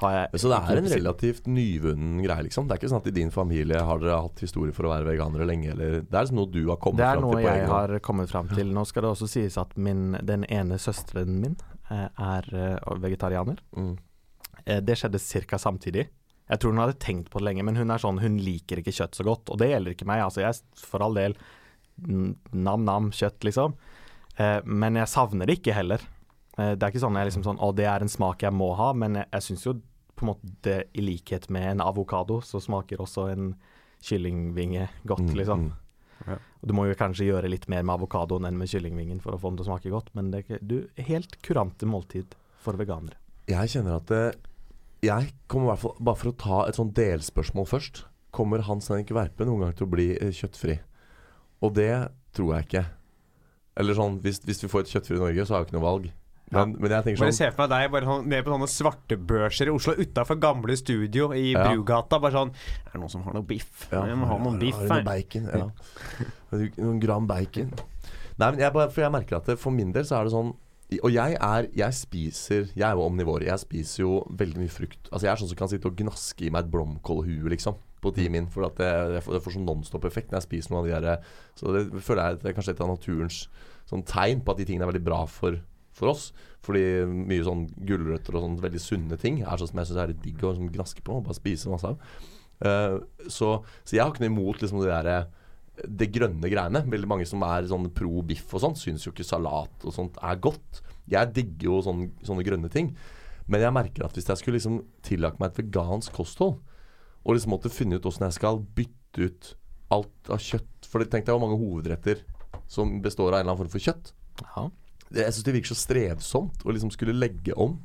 Så det er en relativt nyvunnen greie, liksom? Det er ikke sånn at i din familie har dere hatt historie for å være veganere lenge, eller Det er liksom noe du har kommet Det er noe til jeg egen har kommet fram til. Nå skal det også sies at min, den ene søsteren min eh, er eh, vegetarianer. Mm. Eh, det skjedde ca. samtidig. Jeg tror hun hadde tenkt på det lenge, men hun er sånn, hun liker ikke kjøtt så godt. Og det gjelder ikke meg. Altså, jeg for all del nam-nam kjøtt, liksom. Men jeg savner det ikke heller. Det er ikke sånn jeg liksom sånn Å, det er en smak jeg må ha, men jeg, jeg syns jo på en måte i likhet med en avokado, så smaker også en kyllingvinge godt, Mm, liksom. mm. Og Du må jo kanskje gjøre litt mer med avokadoen enn med kyllingvingen for å få den til å smake godt, men det er du, helt kurante måltid for veganere. Jeg kjenner at det, Jeg kommer i hvert fall Bare for å ta et sånn delspørsmål først. Kommer Hans Henrik Verpe noen gang til å bli eh, kjøttfri? Og det tror jeg ikke. Eller sånn, hvis, hvis vi får et kjøttfri Norge, så har vi ikke noe valg. Men, men jeg tenker sånn Bare se for deg bare sånn, nede på sånne svartebørser i Oslo utafor gamle studio i Ja. Brugata. Bare sånn Er det noen som har noe biff? Ja, jeg må ha noen biff Har du her. noe bacon? Ja. Noen gram bacon. Nei, men jeg, bare, for jeg merker at det, for min del så er det sånn Og jeg er Jeg spiser Jeg er jo omnivåer Jeg spiser jo veldig mye frukt. Altså Jeg er sånn som kan sitte og gnaske i meg et blomkålhue, liksom. På min. For at det, jeg får, jeg får sånn nonstop-effekt når jeg spiser noen av de der Så det føler jeg at det er kanskje et av naturens sånn tegn på at de tingene er veldig bra for, for oss. Fordi mye sånn gulrøtter og sånn veldig sunne ting er sånn som jeg syns er litt digg å sånn gnaske på og bare spise masse av. Uh, så, så jeg har ikke noe imot liksom det derre det grønne greiene. Veldig mange som er sånn pro biff og sånn, syns jo ikke salat og sånt er godt. Jeg digger jo sånne, sånne grønne ting. Men jeg merker at hvis jeg skulle liksom tillagt meg et vegansk kosthold, og liksom måtte finne ut åssen jeg skal bytte ut alt av kjøtt For tenk deg hvor mange hovedretter som består av en eller annen form for kjøtt. Ja. Jeg syns det virker så strevsomt å liksom skulle legge om.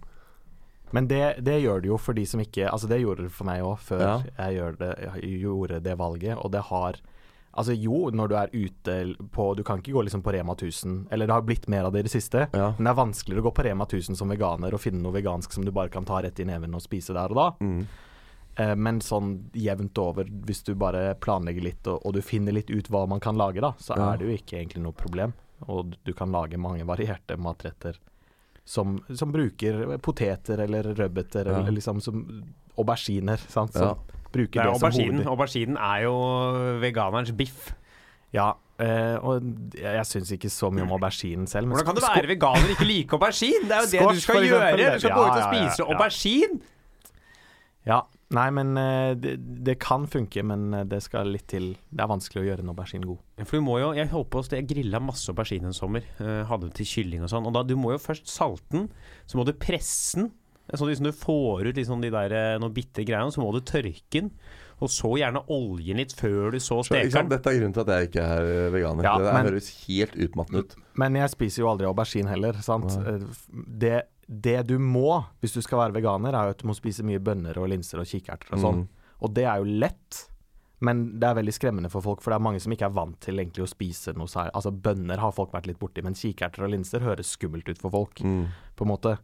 Men det, det gjør det jo for de som ikke Altså det gjorde det for meg òg, før Ja. jeg det, jeg gjorde det valget. Og det har Altså jo, når du er ute på Du kan ikke gå liksom på Rema 1000, eller det har blitt mer av det i det siste. Ja. Men det er vanskeligere å gå på Rema 1000 som veganer og finne noe vegansk som du bare kan ta rett i neven og spise der og da. Mm. Eh, men sånn jevnt over, hvis du bare planlegger litt og, og du finner litt ut hva man kan lage, da, så Ja. er det jo ikke egentlig noe problem. Og du kan lage mange varierte matretter som, som bruker poteter eller rødbeter Ja. eller liksom som auberginer. Sant? Som Ja. Det bruker er det, som auberginen. hoved... Auberginen er jo veganerens biff. Ja, eh, og jeg, jeg syns ikke så mye om auberginen selv. men Hvordan kan du være veganer og ikke like aubergine? Det er jo det du skal gjøre! Du skal gå ut og spise ja, ja, ja. aubergine! Ja, Nei, men eh, det, det kan funke, men eh, det skal litt til. Det er vanskelig å gjøre en aubergine god. For du må jo, Jeg holdt på jeg grilla masse aubergine en sommer. Hadde hadde til kylling og sånn. Og da, Du må jo først salte den, så må du presse den. Det er sånn Hvis du får ut liksom de der eh, noen bitte greiene, så må du tørke den. Og så gjerne oljen litt før du så steker den. Dette er grunnen til at jeg ikke er eh, veganer. Ja, det der men- høres helt utmattende ut. Men jeg spiser jo aldri aubergine heller, sant. Nei. Eh, Det, det du må hvis du skal være veganer, er jo at du må spise mye bønner og linser og kikerter og sånn. Mm. Og det er jo lett, men det er veldig skremmende for folk, for det er mange som ikke er vant til egentlig å spise noe særlig. Altså bønner har folk vært litt borti, men kikerter og linser høres skummelt ut for folk, Mm. på en måte.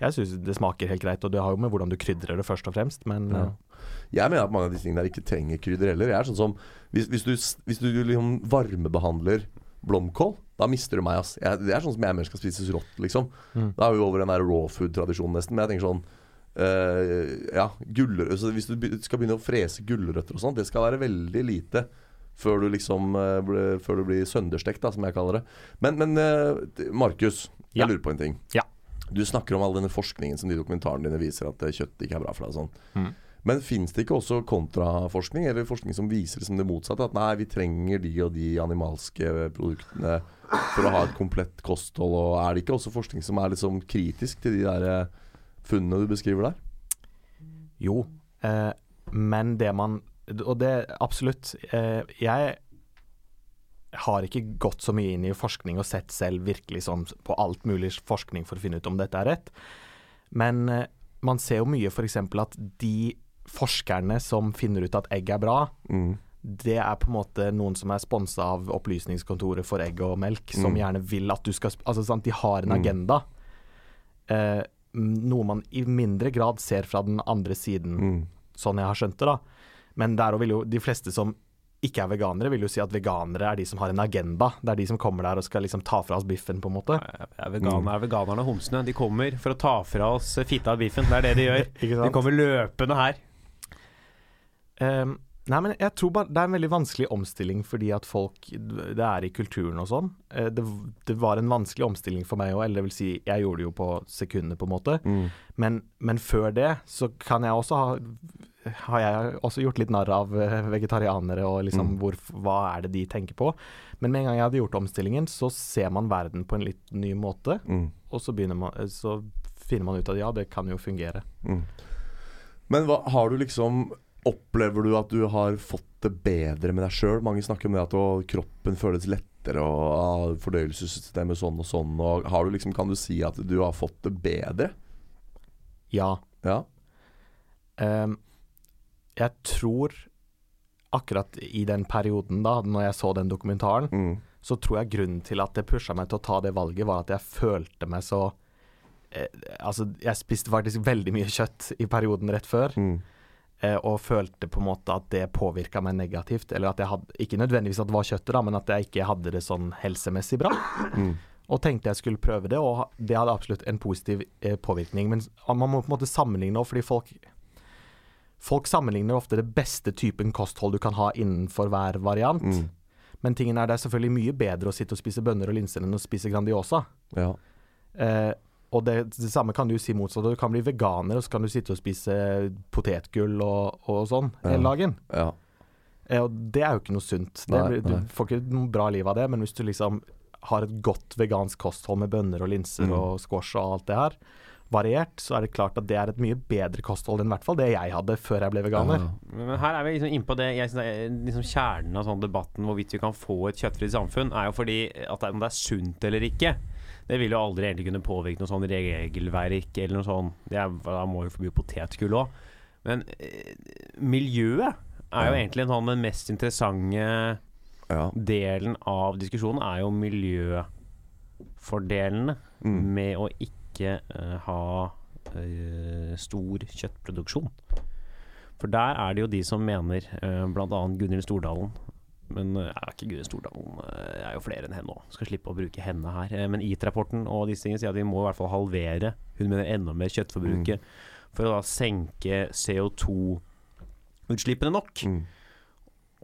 Jeg syns det smaker helt greit, og det har jo med hvordan du krydrer det først og fremst, men Ja. eh, Jeg mener at mange av disse tingene der ikke trenger krydder heller. Jeg er sånn som Hvis, hvis du, hvis du liksom varmebehandler blomkål, da mister du meg, ass. Jeg, det er sånn som jeg mer skal spises rått, liksom. Mm. Da er vi over den der raw food-tradisjonen nesten. Men jeg tenker sånn uh, Ja, gulrøtter så Hvis du skal begynne å frese gulrøtter og sånn, det skal være veldig lite. Før du liksom uh, ble, Før du blir sønderstekt, da, som jeg kaller det. Men, men uh, Markus, jeg Ja. lurer på en ting. Ja. Du snakker om all denne forskningen som de dokumentarene dine viser at kjøtt ikke er bra for deg og sånn. Mm. Men fins det ikke også kontraforskning, eller forskning som viser som det motsatte? At nei, vi trenger de og de animalske produktene for å ha et komplett kosthold. Og er det ikke også forskning som er liksom kritisk til de der eh, funnene du beskriver der? Jo, eh, men det man Og det absolutt. Eh, jeg har ikke gått så mye inn i forskning og sett selv virkelig sånn på alt mulig forskning for å finne ut om dette er rett. Men eh, man ser jo mye f.eks. at de forskerne som finner ut at egg er bra, Mm. Det er på en måte noen som er sponsa av Opplysningskontoret for egg og melk, som Mm. gjerne vil at du skal Altså sant, de har en Mm. agenda. Eh, noe man i mindre grad ser fra den andre siden Mm. sånn jeg har skjønt det, da. Men der vil jo de fleste som ikke er veganere, vil jo si at veganere er de som har en agenda. Det er de som kommer der og skal liksom ta fra oss biffen, på en måte. Ja, veganer, er veganerne og homsene. De kommer for å ta fra oss fitta og biffen. Det er det de gjør. Ikke De kommer løpende her. Ehm, nei, men jeg tror bare det er en veldig vanskelig omstilling fordi at folk Det er i kulturen og sånn. Eh, det, det var en vanskelig omstilling for meg òg, eller det vil si, jeg gjorde det jo på sekunder, på en måte. Mm. Men, men før det så kan jeg også ha har jeg også gjort litt narr av eh, vegetarianere og liksom Mm. hvor, hva er det de tenker på. Men med en gang jeg hadde gjort omstillingen, så ser man verden på en litt ny måte. Mm. Og så, man, eh, så finner man ut at ja, det kan jo fungere. Mm. Men hva, har du liksom Opplever du at du har fått det bedre med deg sjøl? Mange snakker om det at å, kroppen føles lettere, og fordøyelsessystemet sånn og sånn. Og har du liksom, kan du si at du har fått det bedre? Ja. Ja. Um, jeg tror akkurat i den perioden da, når jeg så den dokumentaren, Mm. så tror jeg grunnen til at det pusha meg til å ta det valget, var at jeg følte meg så eh, Altså, jeg spiste faktisk veldig mye kjøtt i perioden rett før, Mm. Eh, og følte på en måte at det påvirka meg negativt. Eller at jeg hadde Ikke nødvendigvis at det var kjøttet, da, men at jeg ikke hadde det sånn helsemessig bra. Mm. Og tenkte jeg skulle prøve det, og det hadde absolutt en positiv eh, påvirkning. Men man må på en måte sammenligne òg, fordi folk Folk sammenligner ofte det beste typen kosthold du kan ha innenfor hver variant. Mm. Men tingen er det er selvfølgelig mye bedre å sitte og spise bønner og linser enn å spise Grandiosa. Ja. Eh, og det, det samme kan du si motsatt. Du kan bli veganer, og så kan du sitte og spise potetgull og, og sånn Ja. hele dagen. ja. Eh, og det er jo ikke noe sunt. Det, Nei, du nei. får ikke noe bra liv av det, men hvis du liksom har et godt vegansk kosthold med bønner og linser Mm. og squash og alt det her, variert, så er det klart at det er et mye bedre kosthold enn i hvert fall det jeg hadde før jeg ble veganer. Ja. Men her er vi liksom innpå det jeg synes er liksom Kjernen av sånn debatten hvorvidt vi kan få et kjøttfritt samfunn, er jo fordi at det, om det er sunt eller ikke. Det vil jo aldri egentlig kunne påvirke noe sånn regelverk eller noe. Det er, da må vi forby potetgull òg. Men eh, miljøet er jo egentlig en sånn den mest interessante ja. delen av diskusjonen er jo miljøfordelene Mm. med å ikke eh, ha eh, stor kjøttproduksjon. For der er det jo de som mener, uh, bl.a. Gunhild Stordalen Men jeg er ikke Gunhild Stordalen Jeg er jo flere enn henne òg. Skal slippe å bruke henne her. Eh, men IT-rapporten og disse tingene sier at vi må i hvert fall halvere Hun mener enda mer kjøttforbruket for å da senke CO2-utslippene nok. Mm.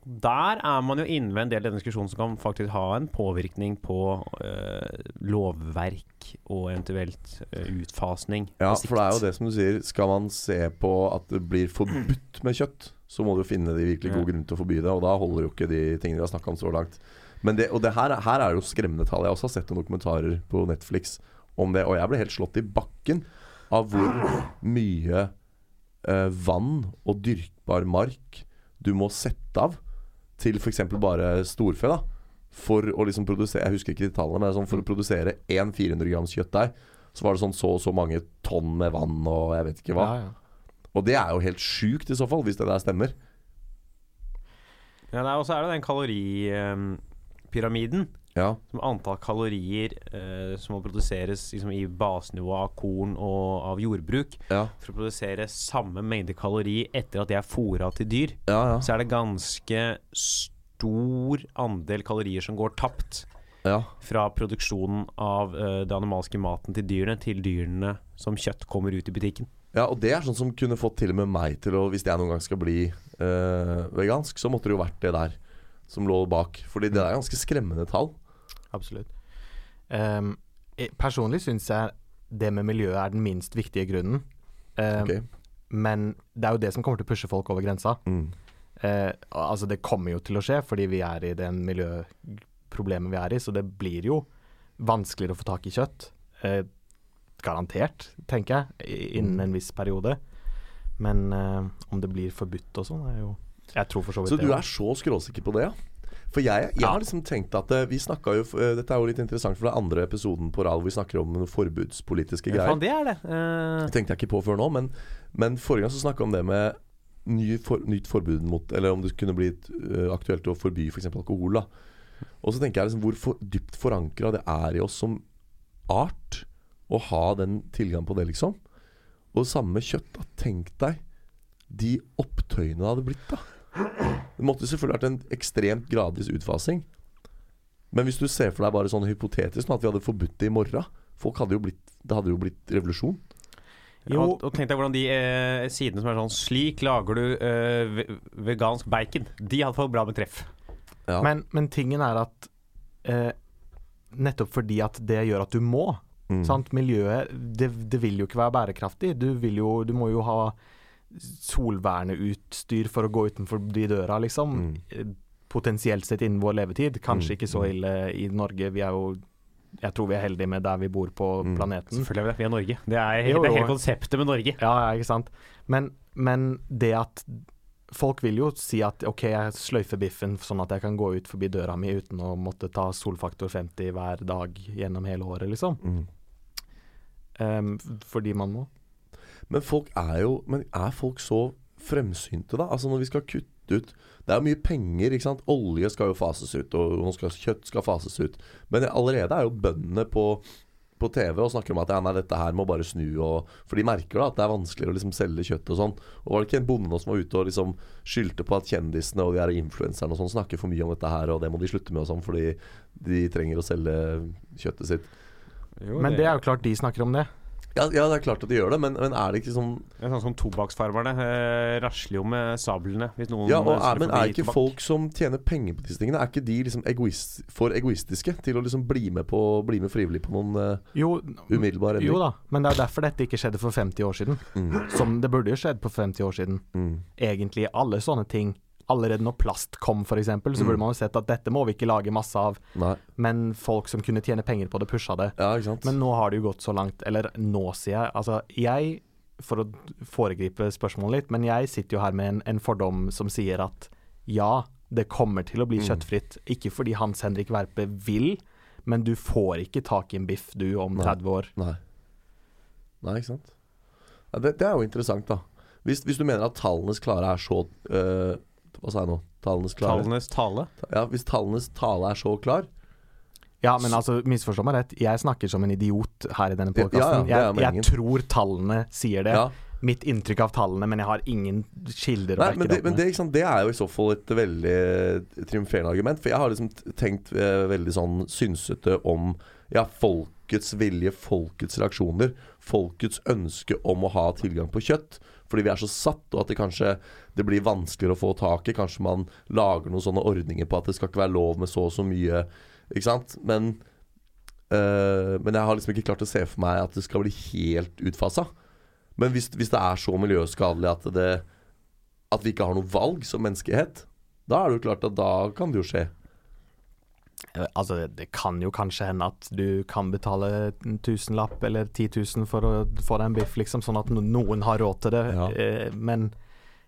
Der er man jo inne ved en del av denne diskusjonen som kan faktisk ha en påvirkning på eh, lovverk og eventuelt eh, utfasning. Ja, for det er jo det som du sier. Skal man se på at det blir forbudt med kjøtt, så må du finne de virkelig gode Ja. grunner til å forby det. Og da holder jo ikke de tingene vi har snakka om så langt. Men det, og det her, her er jo skremmende tall. Jeg har også sett noen dokumentarer på Netflix om det, og jeg ble helt slått i bakken av hvor mye eh, vann og dyrkbar mark du må sette av til f.eks. bare storfe. da For å liksom produsere Jeg husker ikke de tallene, men sånn, for å produsere én 400 grams kjøttdeig, så var det sånn så og så mange tonn med vann og jeg vet ikke hva. Ja, ja. Og det er jo helt sjukt i så fall, hvis det der stemmer. Ja, og så er det den kaloripyramiden. Ja, Som antall kalorier eh, som må produseres liksom, i basenivå av korn og av jordbruk ja, for å produsere samme mengde kalori etter at de er fôra til dyr, ja. så er det ganske stor andel kalorier som går tapt ja. fra produksjonen av eh, den animalske maten til dyrene til dyrene som kjøtt kommer ut i butikken. Ja, og det er sånn som kunne fått til og med meg til å Hvis jeg noen gang skal bli eh, vegansk, så måtte det jo vært det der som lå bak. Fordi det er ganske skremmende tall. Absolutt. Um, personlig syns jeg det med miljøet er den minst viktige grunnen. Um, okay. Men det er jo det som kommer til å pushe folk over grensa. Mm. Uh, altså Det kommer jo til å skje fordi vi er i den miljøproblemet vi er i, så det blir jo vanskeligere å få tak i kjøtt. Uh, garantert, tenker jeg, innen en viss periode. Men uh, om det blir forbudt og sånn, er jo Jeg tror for så vidt Så det. du er så skråsikker på det, ja? For jeg, jeg har liksom tenkt at eh, vi snakka jo eh, Dette er jo litt interessant, for det er andre episoden på rad hvor vi snakker om noen forbudspolitiske greier. faen, det er det. Uh... Det tenkte jeg ikke på før nå, men, men forrige gang så snakka om det med ny for, nytt forbud mot Eller om det kunne øh, aktuelt å forby f.eks. For alkohol. da Og så tenker jeg liksom hvor for, dypt forankra det er i oss som art å ha den tilgangen på det, liksom. Og det samme kjøtt. da Tenk deg de opptøyene det hadde blitt, da. Det måtte selvfølgelig vært en ekstremt gradvis utfasing. Men hvis du ser for deg bare sånn hypotetisk at vi hadde forbudt det i morgen Folk hadde jo blitt Det hadde jo blitt revolusjon. Jo. Og, tenk deg hvordan de eh, sidene som er sånn Slik lager du eh, vegansk bacon. De hadde fått bra med treff. Ja. Men, men tingen er at eh, nettopp fordi at det gjør at du må. Mm. Sant? Miljøet det, det vil jo ikke være bærekraftig. Du, vil jo, du må jo ha solverneutstyr for å gå utenfor de døra, liksom. Mm. Potensielt sett innen vår levetid. Kanskje Mm, ikke så mm. ille i Norge. Vi er jo Jeg tror vi er heldige med der vi bor på Mm. planeten. Selvfølgelig er vi det. Vi er Norge. Det er, Jo, det er hele konseptet med Norge. Ja, ja, ikke sant. Men, men det at Folk vil jo si at OK, jeg sløyfer biffen sånn at jeg kan gå ut forbi døra mi uten å måtte ta solfaktor 50 hver dag gjennom hele året, liksom. Mm. Um, fordi man må. Men folk er jo Men er folk så fremsynte, da? Altså når vi skal kutte ut Det er jo mye penger, ikke sant. Olje skal jo fases ut, og skal kjøtt skal fases ut. Men allerede er jo bøndene på, på TV og snakker om at ja, nei, dette her må bare snu. Og, for de merker da at det er vanskeligere å liksom selge kjøtt og sånn. Og var det ikke en bonde nå som var ute og liksom skyldte på at kjendisene og de her influenserne og sånn snakker for mye om dette her, og det må de slutte med og sånn, fordi de trenger å selge kjøttet sitt. Men det er jo klart de snakker om det. Ja, ja det er klart at de gjør det, men, men er det ikke sånn Det er sånn som Tobakksfarmerne eh, rasler jo med sablene hvis noen Ja, og er, Men er ikke tobakk. folk som tjener penger på disse tingene, er ikke de liksom egoist, for egoistiske til å liksom bli med, på, bli med frivillig på noen eh, Jo, umiddelbar endring? jo da, men det er derfor dette ikke skjedde for 50 år siden. Mm, Som det burde jo skjedd for 50 år siden. mm, Egentlig alle sånne ting. Allerede når plast kom, f.eks., så Mm. burde man jo sett at dette må vi ikke lage masse av. nei. Men folk som kunne tjene penger på det, pusha det. Ja. Men nå har det jo gått så langt Eller nå, sier jeg. Altså, jeg For å foregripe spørsmålet litt, men jeg sitter jo her med en, en fordom som sier at ja, det kommer til å bli Mm. kjøttfritt. Ikke fordi Hans Henrik Verpe vil, men du får ikke tak i en biff, du, om Nei. 30 år. Nei. Nei, ikke sant. Ja, det, det er jo interessant, da. Hvis, hvis du mener at tallenes klare er så eh, Hva sa jeg nå? Tallenes klare? Tallenes tale. Ja, Hvis tallenes tale er så klar Ja, men altså, misforstå meg rett. Jeg snakker som en idiot her i denne Ja, ja, podkasten. det er jeg, jeg tror tallene sier det. ja. Mitt inntrykk av tallene, men jeg har ingen kilder Nei, men, det men det, sant, det er jo i så fall et veldig triumferende argument. For jeg har liksom tenkt eh, veldig sånn synsete om ja, folkets vilje, folkets reaksjoner. Folkets ønske om å ha tilgang på kjøtt. Fordi vi er så satt, og at det kanskje det blir vanskeligere å få tak i. Kanskje man lager noen sånne ordninger på at det skal ikke være lov med så og så mye. Ikke sant? Men, øh, men jeg har liksom ikke klart å se for meg at det skal bli helt utfasa. Men hvis, hvis det er så miljøskadelig at det at vi ikke har noe valg som menneskehet, da er det jo klart at da kan det jo skje. Eh, Altså, det- kan jo kanskje hende at du kan betale en tusenlapp eller 10 000 for å få deg en biff, liksom, sånn at noen har råd til det. Ja. Eh, men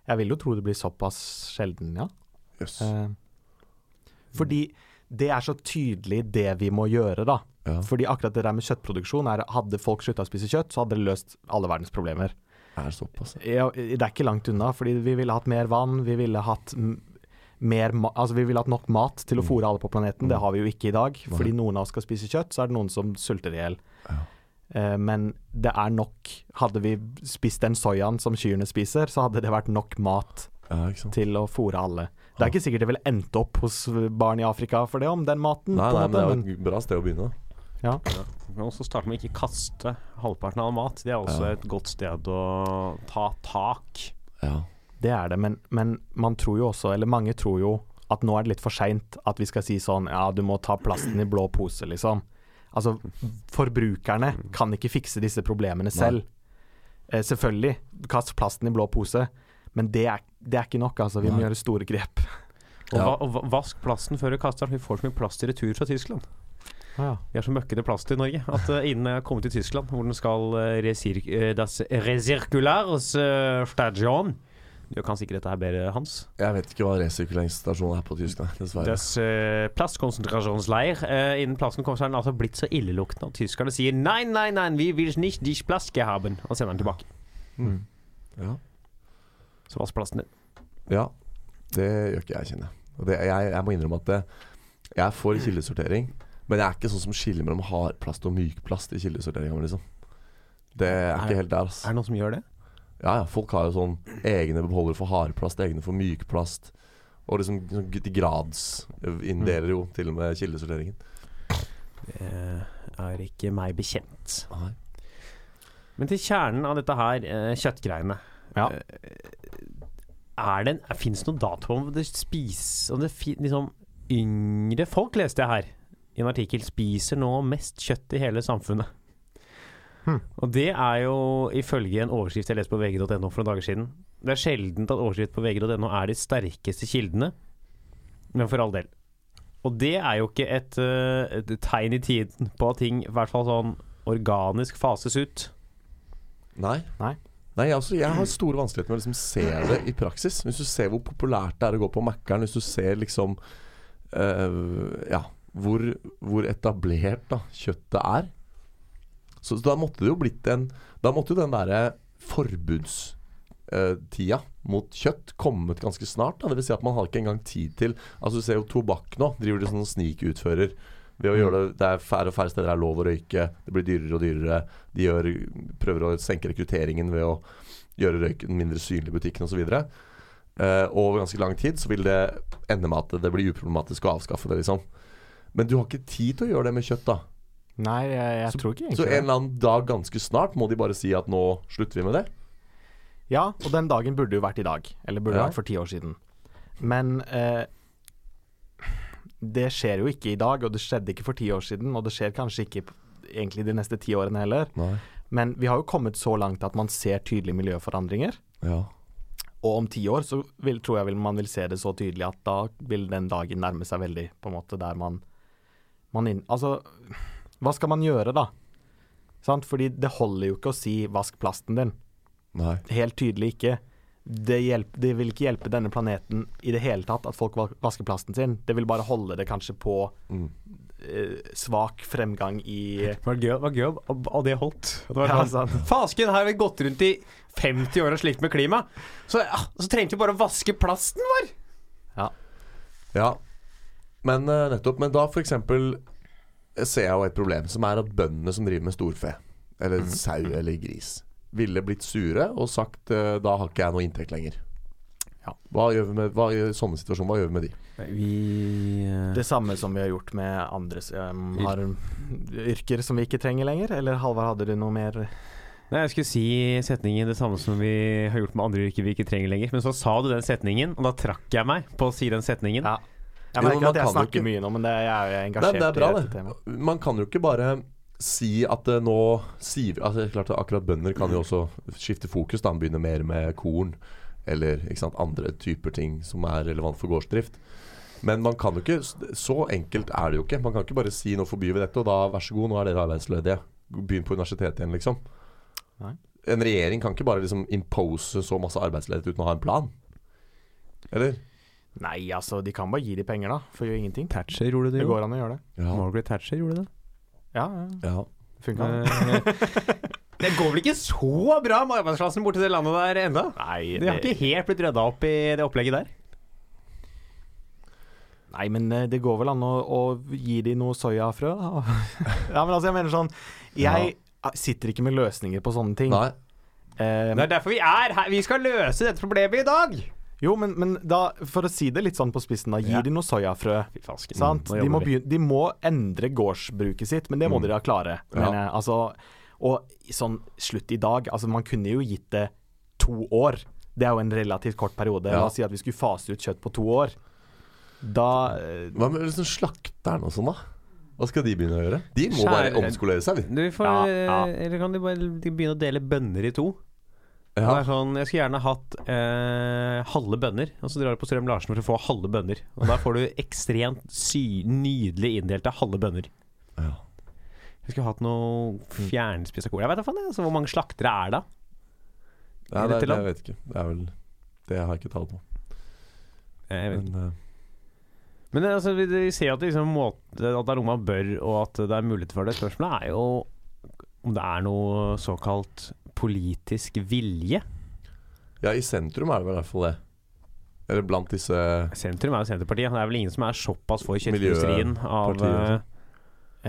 jeg vil jo tro det blir såpass sjelden, ja. Yes. Eh, fordi det er så tydelig det vi må gjøre, da. Ja. Fordi akkurat det der med kjøttproduksjon er Hadde folk slutta å spise kjøtt, så hadde det løst alle verdens problemer. Er det såpass? Ja, det er ikke langt unna, fordi vi ville hatt mer vann, vi ville hatt mer ma Altså vi ville hatt nok mat til å Mm. fôre alle på planeten. Det har vi jo ikke i dag. Fordi noen av oss skal spise kjøtt, så er det noen som sulter i hjel. Ja. Uh, men det er nok Hadde vi spist den soyaen som kyrne spiser, så hadde det vært nok mat Ja, til å fôre alle. Det er ikke sikkert det ville endt opp hos barn i Afrika for det om den maten. Nei, på nei, måte, men det er jo et bra sted å begynne. ja. Men også starte med å ikke kaste halvparten av all mat. Det er også Ja. et godt sted å ta tak. Ja. Det er det, men, men man tror jo også, eller mange tror jo, at nå er det litt for seint at vi skal si sånn ja, du må ta plasten i blå pose, liksom. Altså, forbrukerne kan ikke fikse disse problemene selv. Eh, selvfølgelig, kast plasten i blå pose, men det er, det er ikke nok, altså. Vi må Nei. gjøre store grep. Og, Ja. va og vask plasten før du kaster den. Vi får så mye plast i retur fra Tyskland. Vi har så møkkete plast i Norge at uh, innen jeg har kommet til Tyskland, hvor den skal uh, resir uh, das uh, stadion Du kan sikkert dette her bedre, Hans. Jeg vet ikke hva resirkuleringsstasjonen er på tysk, nei, dessverre. Des, uh, plastkonsentrasjonsleir. Uh, innen plasten har altså blitt så illeluktende at tyskerne sier nei, nei, nei, vi vil nicht dich Plaske haben, og sender den tilbake. Mm. Ja. Så vask plasten din. ja. Det gjør ikke jeg, kjenner jeg. Jeg må innrømme at det, jeg er for kildesortering, men jeg er ikke sånn som skiller mellom hardplast og mykplast i kildesorteringa, liksom. Det er Er- ikke helt der, altså. Er det noen som gjør det? Ja, ja, folk har jo sånn egne beholdere for hardplast, egne for mykplast. Og liksom de grads inndeler jo til og med kildesorteringen. Det er ikke meg bekjent. Nei. Men til kjernen av dette her, eh, kjøttgreiene. Ja. Eh, Er det en Fins det noen dato om det spises Om det fin, liksom Yngre folk, leste jeg her i en artikkel, spiser nå mest kjøtt i hele samfunnet. Hm. Og det er jo ifølge en overskrift jeg leste på vg.no for noen dager siden. Det er sjeldent at overskrift på vg.no er de sterkeste kildene, men for all del. Og det er jo ikke et, eh, et tegn i tiden på at ting i hvert fall sånn organisk fases ut. Nei. Nei. Nei, altså, jeg har store vanskeligheter med å liksom se det i praksis. Hvis du ser hvor populært det er å gå på Mækkern, hvis du ser liksom uh, Ja, hvor, hvor etablert da kjøttet er. Så, så da måtte det jo blitt en Da måtte jo den derre forbudstida mot kjøtt kommet ganske snart. Da. Det vil si at man har ikke engang tid til Altså Du ser jo tobakk nå. Driver de sånn snikutfører ved å gjøre det Det er færre og færre steder det er lov å røyke. Det blir dyrere og dyrere. De gjør, prøver å senke rekrutteringen ved å gjøre røyken mindre synlig i butikken osv. Uh, over ganske lang tid så vil det ende med at det blir uproblematisk å avskaffe det, liksom. Men du har ikke tid til å gjøre det med kjøtt, da. Nei, jeg, jeg tror ikke egentlig Så en eller annen dag ganske snart må de bare si at nå slutter vi med det. Ja, og den dagen burde jo vært i dag. Eller burde Ja. vært for ti år siden. Men eh, det skjer jo ikke i dag, og det skjedde ikke for ti år siden. Og det skjer kanskje ikke egentlig de neste ti årene heller. Nei. Men vi har jo kommet så langt at man ser tydelige miljøforandringer. Ja. Og om ti år så vil, tror jeg vil man vil se det så tydelig at da vil den dagen nærme seg veldig, på en måte, der man, man inn, Altså, hva skal man gjøre, da? Sant? Fordi det holder jo ikke å si 'vask plasten din'. Nei. Helt tydelig ikke. Det, hjelp, det vil ikke hjelpe denne planeten i det hele tatt at folk vasker plasten sin. Det vil bare holde det kanskje på Mm. eh, svak fremgang i Det var gøy, det var gøy og, det holdt. Det var Ja, sånn. Fasken, her har vi gått rundt i 50 år og slikt med klima. Så, ja, så trengte vi bare å vaske plasten vår. Ja. Men eh, nettopp. Men da f.eks. ser jeg jo et problem, som er at bøndene som driver med storfe, eller sau eller gris, ville blitt sure og sagt eh, da har ikke jeg noe inntekt lenger. Ja. Hva gjør vi med hva, I sånne situasjoner, hva gjør vi med de? Vi uh, Det samme som vi har gjort med andre um, har yrker som vi ikke trenger lenger. Eller Halvard, hadde du noe mer Nei, Jeg skulle si setningen det samme som vi har gjort med andre yrker vi ikke trenger lenger. Men så sa du den setningen, og da trakk jeg meg på å si den setningen. Ja. Jeg Jo, merker man at jeg snakker ikke- mye nå, men det, jeg er jo Nei, engasjert det er bra, i dette det. temaet. Man kan jo ikke bare si at det nå sier vi altså, klart at Akkurat bønder kan jo også skifte fokus. da Begynne mer med korn eller ikke sant, andre typer ting som er relevant for gårdsdrift. Men man kan jo ikke Så enkelt er det jo ikke. Man kan ikke bare si nå forbyr vi dette, og da vær så god, nå er dere arbeidsledige. Begynn på universitetet igjen, liksom. Nei. En regjering kan ikke bare liksom impose så masse arbeidsledighet uten å ha en plan. Eller? Nei, altså, de kan bare gi de penger, da. For å gjøre ingenting. Thatcher gjorde det Det går an å gjøre det. Ja. Margaret Thatcher gjorde det. Ja, ja. ja. Funka. Eh, det går vel ikke så bra med arbeidsklassen borti det landet der ennå? Nei, De har ikke helt blitt rydda opp i det opplegget der. Nei, men eh, det går vel an å, å gi de noe soyafrø, da. ja, men altså, jeg mener sånn Jeg sitter ikke med løsninger på sånne ting. Nei. Um, Det er derfor vi er her. Vi skal løse dette problemet i dag. Jo, men, men da, for å si det litt sånn på spissen, da. gir Ja. de noe soyafrø. Sant? Mm, De må, begynne, de må endre gårdsbruket sitt, men det må Mm. de da klare. Ja. Men, eh, altså, og sånn slutt i dag Altså, man kunne jo gitt det to år. Det er jo en relativt kort periode. Ja. La oss si at vi skulle fase ut kjøtt på to år. Da eh, Hva med liksom slakteren og sånn, da? Hva skal de begynne å gjøre? De må Skjære- bare omskolere seg. Du får, Ja, ja. Eller kan de bare de begynne å dele bønner i to? Det er sånn, jeg skulle gjerne hatt eh, halve bønner, og så drar du på Strøm Larsen for å få halve bønner. Og da får du ekstremt sy nydelig inndelte halve bønner. Ja. Jeg skulle hatt noe fjernspissa kål. Jeg vet da faen. Altså, hvor mange slaktere er det? Ja, det, det, jeg vet ikke. Det er vel Det har jeg ikke tall på. Jeg vet. Men, eh, Men altså, vi, vi ser at, liksom, måte, at det er noe man bør, og at det er mulighet for det. Spørsmålet er jo om det er noe såkalt politisk vilje. ja, i sentrum er det vel i hvert fall det. Eller blant disse Sentrum er jo Senterpartiet. Det er vel ingen som er såpass for kjøttindustrien av eh,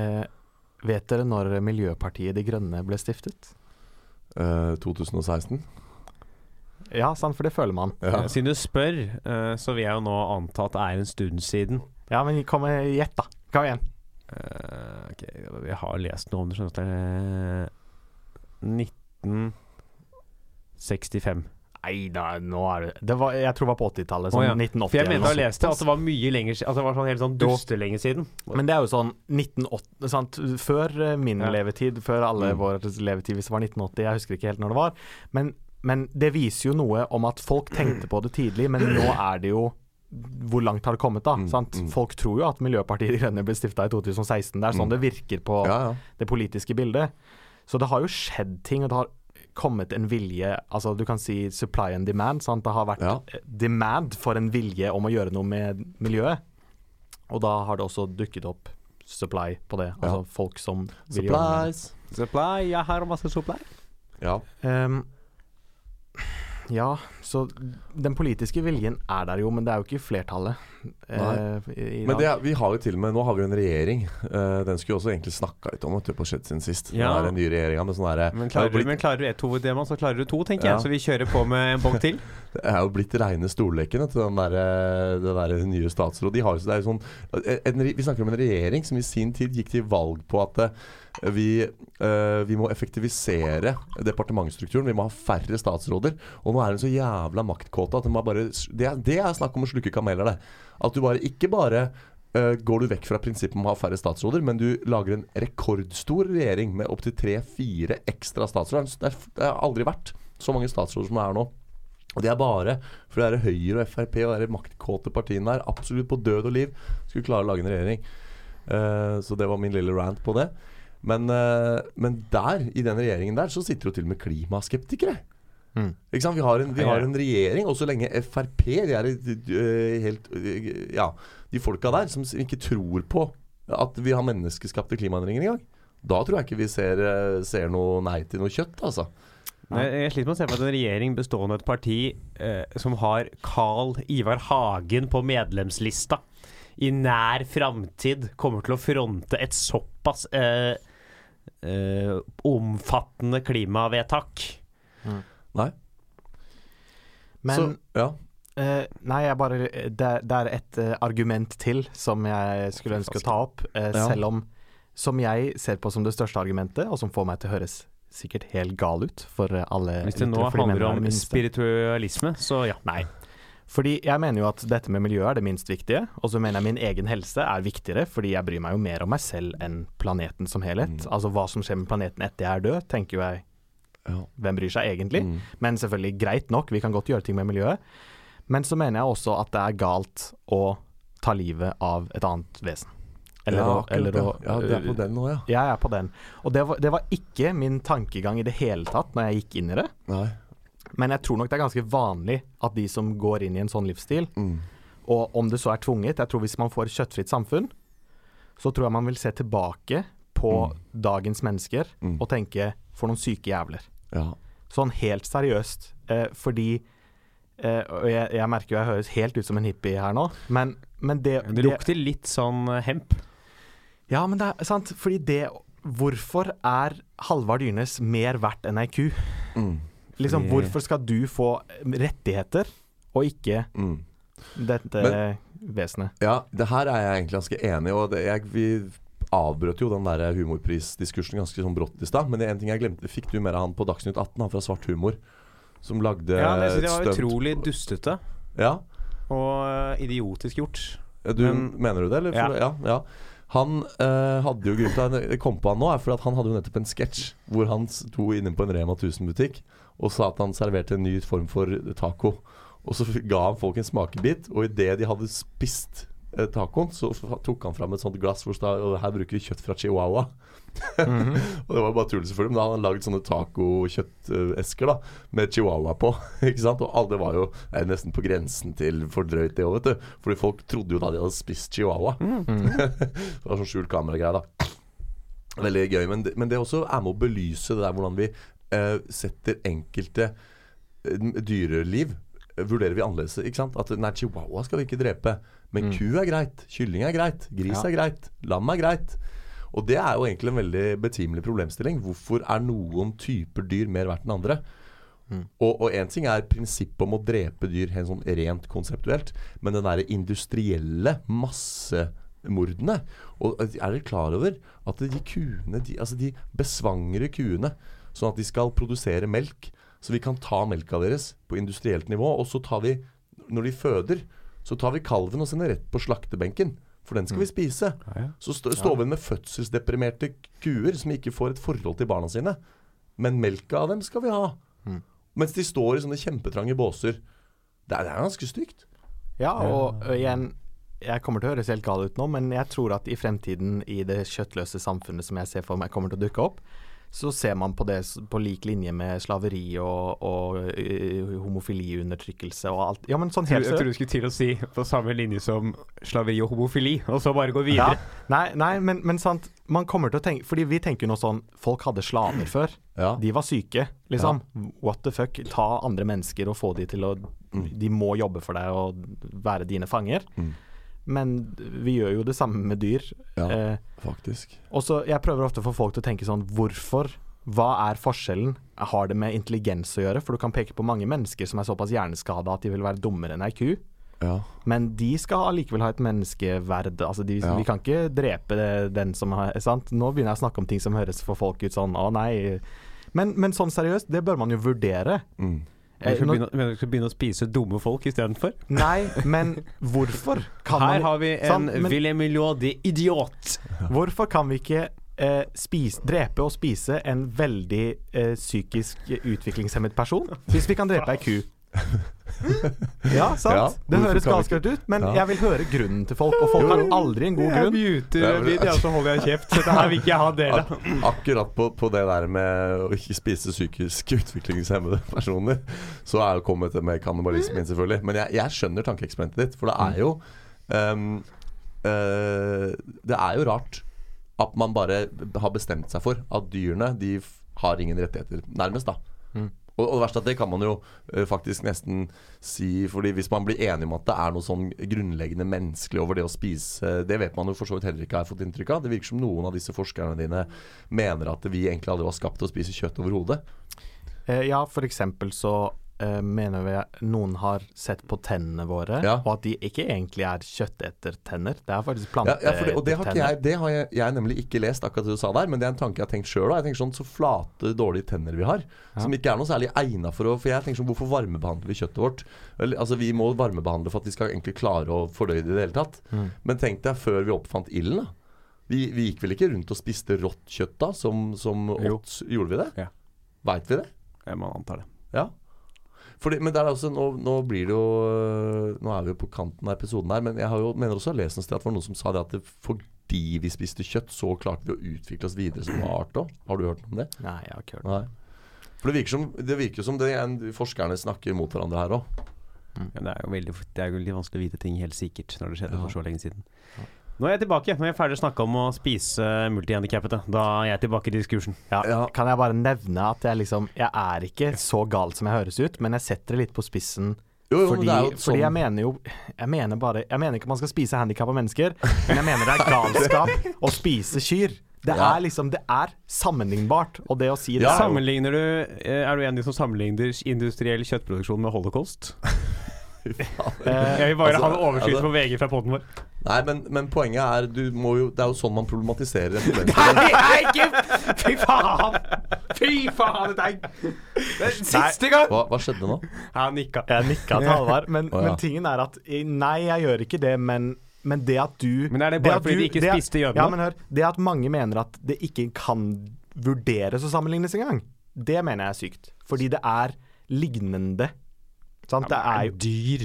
eh, Vet dere når Miljøpartiet De Grønne ble stiftet? eh, 2016. Ja, sant, for det føler man. Ja. Siden du spør, eh, så vil jeg jo nå anta at det er en stund siden. Ja, men kom med gjett, da. Kom igjen. Eh, ok, jeg har lest noe om det. skjønner du. Eh, 1965. Nei da, nå er det, det var, Jeg tror det var på 80-tallet. Sånn Å, ja. 1980 For jeg mente å ha lest det, at det var mye lenger siden. Altså, det var sånn helt sånn dustelenge siden. Men det er jo sånn 1980 sant? Før eh, min Ja. levetid, før alle Mm. vår levetid, hvis det var 1980, jeg husker ikke helt når det var. Men, men det viser jo noe om at folk tenkte på det tidlig, men nå er det jo hvor langt har det kommet, da? Mm, sant? mm. Folk tror jo at Miljøpartiet De Grønne ble stifta i 2016. Det er sånn det virker på Ja, ja. det politiske bildet. Så det har jo skjedd ting, og det har kommet en vilje Altså du kan si supply and demand. Sant? Det har vært Ja. eh, demand for en vilje om å gjøre noe med miljøet. Og da har det også dukket opp supply på det. Altså folk som vil gjøre noe. Supplies. Supply, jeg har masse supply. Ja. Ehm, ja, så den politiske viljen er der jo, men det er jo ikke flertallet. eh, i, i Men det, er- vi har jo til og med Nå har vi jo en regjering. eh, den skulle jo også egentlig snakka litt om vet du, på Skjedd sin sist. Ja. Den nye regjeringa med sånn derre Men er klarer, blitt- men klarer du ett hovedtema, så klarer du to, tenker Ja. jeg. Så vi kjører på med en bong til. det er jo blitt reine stolleken, til den derre der nye statsråd. De har jo, det er jo sånn, en, en, vi snakker om en regjering som i sin tid gikk til valg på at eh, vi, uh, vi må effektivisere departementsstrukturen. Vi må ha færre statsråder. Og nå er hun så jævla maktkåte at det, bare, det, er, det er snakk om å slukke kameler, det. At du bare ikke bare uh, går du vekk fra prinsippet om å ha færre statsråder, men du lager en rekordstor regjering med opptil tre-fire ekstra statsråder. Det, er, det har aldri vært så mange statsråder som det er nå. Og det er bare for det er Høyre og Frp og de maktkåte partiene der, absolutt på død og liv, skulle klare å lage en regjering. Uh, så det var min lille rant på det. Men, eh, men der, i den regjeringen der, så sitter jo til og med klimaskeptikere. Mm. Ikke sant? Vi har en, vi har en regjering, og så lenge Frp de er eh, helt eh, Ja, de folka der som ikke tror på at vi har menneskeskapte klimaendringer engang. Da tror jeg ikke vi ser, ser noe nei til noe kjøtt, altså. Nei, Jeg sliter med å se for meg en regjering bestående av et parti eh, som har Carl Ivar Hagen på medlemslista, i nær framtid kommer til å fronte et såpass eh, eh, omfattende klimavedtak. Nei. Men så, ja. Uh, nei, jeg bare det, det er et uh, argument til som jeg skulle ønske å ta opp. Uh, Ja. Selv om Som jeg ser på som det største argumentet, og som får meg til å høres sikkert helt gal ut for alle Hvis det nå handler er om spiritualisme, så ja. Nei. Fordi jeg mener jo at dette med miljøet er det minst viktige, og så mener jeg min egen helse er viktigere, fordi jeg bryr meg jo mer om meg selv enn planeten som helhet. Mm. Altså hva som skjer med planeten etter jeg er død, tenker jo jeg ja. hvem bryr seg egentlig? Mm. Men selvfølgelig greit nok, vi kan godt gjøre ting med miljøet. Men så mener jeg også at det er galt å ta livet av et annet vesen. Eller ja, å, eller å ja, det er på den nå, ja. Jeg er på den. Og det var, det var ikke min tankegang i det hele tatt når jeg gikk inn i det. Nei. Men jeg tror nok det er ganske vanlig at de som går inn i en sånn livsstil, Mm. og om det så er tvunget Jeg tror hvis man får et kjøttfritt samfunn, så tror jeg man vil se tilbake på Mm. dagens mennesker Mm. og tenke for noen syke jævler. Ja. Sånn helt seriøst. Eh, fordi eh, Og jeg, jeg merker jo jeg høres helt ut som en hippie her nå, men, men det, Det lukter litt sånn eh, hemp. Ja, men det er sant. Fordi det Hvorfor er Halvard Dyrnes mer verdt enn ei ku? Mm. Liksom, Fordi- Hvorfor skal du få rettigheter, og ikke Mm. dette Men- vesenet? Ja, det her er jeg egentlig ganske enig i. Og det, jeg, vi avbrøt jo den der humorprisdiskursen ganske sånn brått i stad. Men det en ting jeg glemte. Fikk du med deg han på Dagsnytt 18, han fra Svart humor? Som lagde Ja, det, synes jeg var stunt- utrolig dustete Ja, og eh, idiotisk gjort. du, Men- Mener du det, eller? Ja. ja. ja, Han eh, hadde jo grunn til at jeg kom på han nå, er fordi at han hadde jo nettopp en sketsj hvor han sto inne på en Rema 1000-butikk og sa at han serverte en ny form for taco. Og så ga han folk en smakebit, og idet de hadde spist tacoen, så tok han fram et sånt glass hvor det stod og her bruker vi kjøtt fra Chihuahua. Og det var bare tull, selvfølgelig, men da hadde han laget sånne tacokjøttesker da med chihuahua på. ikke sant? Og alle var jo eh, nesten på grensen til for drøyt, det òg, vet du. Fordi folk trodde jo da de hadde spist chihuahua. det var sånn skjult kameragreie, da. Veldig gøy. Men det, men det også er med å belyse det der hvordan vi eh, setter enkelte eh, dyreliv eh, Vurderer vi annerledes. ikke sant? At nei, chihuahua skal vi ikke drepe. Men ku er greit. Kylling er greit. Gris Ja. er greit. Lam er greit. Og det er jo egentlig en veldig betimelig problemstilling. Hvorfor er noen typer dyr mer verdt enn andre? Og én ting er prinsippet om å drepe dyr helt sånn rent konseptuelt, men den derre industrielle massemordene Og er dere klar over at de kuene, de, altså de besvangre kuene sånn at de skal produsere melk, så vi kan ta melka deres på industrielt nivå, og så tar vi, når de føder, så tar vi kalven og sender rett på slaktebenken. For den skal vi spise. Så st står vi med fødselsdeprimerte kuer som ikke får et forhold til barna sine. Men melka av dem skal vi ha. Mens de står i sånne kjempetrange båser. Det er, det er ganske stygt. Ja, og igjen Jeg kommer til å høres helt gal ut nå, men jeg tror at i fremtiden, i det kjøttløse samfunnet som jeg ser for meg kommer til å dukke opp, så ser man på det på lik linje med slaveri og, og ø, homofiliundertrykkelse og alt. Ja, men sånn Jeg helt tror seriøst. du skulle til å si på samme linje som slaveri og homofili, og så bare gå Ja, videre. nei, nei men, men sant. Man kommer til å tenke Fordi vi tenker jo nå sånn Folk hadde slaver før. Ja. De var syke, liksom. What the fuck. Ta andre mennesker og få de til å De må jobbe for deg og være dine fanger. Mm. Men vi gjør jo det samme med dyr. Ja. Eh, Faktisk. og så Jeg prøver ofte å få folk til å tenke sånn Hvorfor? Hva er forskjellen? Har det med intelligens å gjøre? For du kan peke på mange mennesker som er såpass hjerneskada at de vil være dummere enn ei ku. Ja. Men de skal allikevel ha et menneskeverd. Altså de, Ja. Vi kan ikke drepe den som har sant? Nå begynner jeg å snakke om ting som høres for folk ut sånn Å, nei. Men, men sånn seriøst, det bør man jo vurdere. Mm. Eh, skal begynne, mener du skal begynne å spise dumme folk istedenfor? nei, men hvorfor kan Her man har vi en sant, men- Willem de idiot. Hvorfor kan vi ikke eh, spise, drepe og spise en veldig eh, psykisk utviklingshemmet person? Hvis vi kan drepe ei ku. Ja, sant? Ja, det høres galskap ut, men Ja. jeg vil høre grunnen til folk. Og folk Jo, har jo. aldri en god Jeg grunn. muter Ja, og så holder jeg kjeft. Dette her vil ikke jeg ha del av. Ak akkurat på, på det der med å ikke spise psykisk utviklingshemmede personer, så er jo kommet det med kannibalisme inn, selvfølgelig. Men jeg, jeg skjønner tankeeksperimentet ditt, for det er jo um, uh, Det er jo rart at man bare har bestemt seg for at dyrene de har ingen rettigheter, nærmest, da. Mm. Og, og det verste er at det kan man jo uh, faktisk nesten si Fordi hvis man blir enig om at det er noe sånn grunnleggende menneskelig over det å spise Det vet man jo for så vidt heller ikke har fått inntrykk av. Det virker som noen av disse forskerne dine mener at vi egentlig aldri var skapt til å spise kjøtt overhodet. Eh, ja, eksempel så eh, mener vi noen har sett på tennene våre, Ja. og at de ikke egentlig er kjøttetertenner. Det er faktisk Ja, ja, for det, og det har, jeg, det har jeg, jeg nemlig ikke lest, akkurat det du sa der, men det er en tanke jeg har tenkt sjøl. òg. sånn så flate, dårlige tenner vi har, som ikke er noe særlig egna for å For jeg tenker sånn, hvorfor varmebehandler vi kjøttet vårt? Eller, altså Vi må varmebehandle for at vi skal egentlig klare å fordøye det i det hele tatt. Mm. Men tenk deg før vi oppfant ilden, da. Vi, vi gikk vel ikke rundt og spiste rått kjøtt da, som, som åt Gjorde vi det? Ja. Veit vi det? Jeg antar anta det. Ja. Fordi, men det er også, nå, nå blir det jo øh, Nå er vi jo på kanten av episoden her, men jeg har jo, mener også å ha lest et sted at det var noen som sa det at det, fordi vi spiste kjøtt, så klarte vi å utvikle oss videre som art òg. Har du hørt om det? Nei, jeg har ikke hørt det. For det virker som det virker som det en, forskerne snakker mot hverandre her òg. Ja, det er jo veldig Det er jo litt vanskelig å vite ting helt sikkert når det skjedde Ja. for så lenge siden. Nå er jeg tilbake. Nå er jeg ferdig å snakke om å spise multihandikappede. Da er jeg tilbake i diskursen. Ja, Ja. Kan jeg bare nevne at jeg liksom Jeg er ikke så gal som jeg høres ut, men jeg setter det litt på spissen. Jo, jo, fordi, det er fordi jeg sånn- mener jo Jeg mener bare Jeg mener ikke at man skal spise handikappa mennesker, men jeg mener det er galskap å spise kyr. Det Ja. er liksom Det er sammenlignbart. Og det å si det Ja, er jo- Sammenligner du eh, Er du en av de som sammenligner industriell kjøttproduksjon med holocaust? Eh, Jeg vil bare Altså, ha en oversikt altså- på VG fra poden vår. Nei, men, men poenget er du må jo, Det er jo sånn man problematiserer en problemstilling. Nei, ikke Fy faen! Fy faen, dette er Siste gang! Hva, hva skjedde nå? Jeg nikka. Jeg nikka til Halvard, men, oh, ja. men tingen er at Nei, jeg gjør ikke det, men men det at du Men er det bare at fordi du- de ikke det spiste jødene? Ja, men hør. Det at mange mener at det ikke kan vurderes å sammenlignes engang, det mener jeg er sykt. Fordi det er lignende. Sant? det er jo dyr.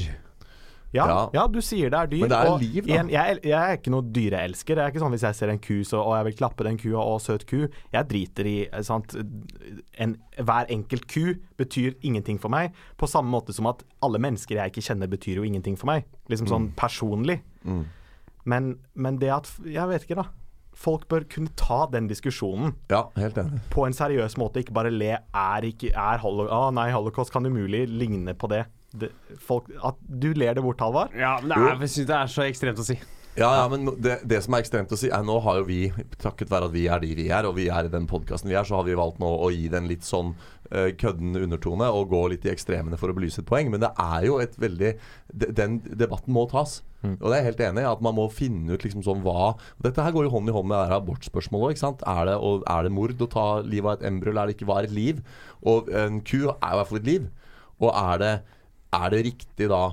ja, Ja. ja, du sier det er dyr. Men det er og liv, da. igjen, jeg, jeg er ikke noe dyreelsker. Det er ikke sånn hvis jeg ser en ku så, og jeg vil klappe den kua, og søt ku. Jeg driter i sant? En, Hver enkelt ku betyr ingenting for meg. På samme måte som at alle mennesker jeg ikke kjenner, betyr jo ingenting for meg. Liksom sånn personlig. Mm. Men, men det at Jeg vet ikke, da. Folk bør kunne ta den diskusjonen Ja, helt enig. på en seriøs måte, ikke bare le. Er ikke er holo ah, Nei, holocaust kan umulig ligne på det. det folk, at du ler det bort, Halvard. Ja, men det er, jeg synes det er så ekstremt å si. Ja, ja, men det, det som er ekstremt å si, er nå har jo vi, takket være at vi er de vi er, og vi er i den podkasten vi er, så har vi valgt nå å gi den litt sånn uh, kødden undertone og gå litt i ekstremene for å belyse et poeng. Men det er jo et veldig de, Den debatten må tas. Og det er jeg helt enig i. At man må finne ut liksom sånn hva Dette her går jo hånd i hånd med det abortspørsmålet òg. Er det, og, er det mord å ta livet av et embryo, eller er det ikke? Hva er et liv? Og en ku er i hvert fall et liv. Og er det, er det riktig da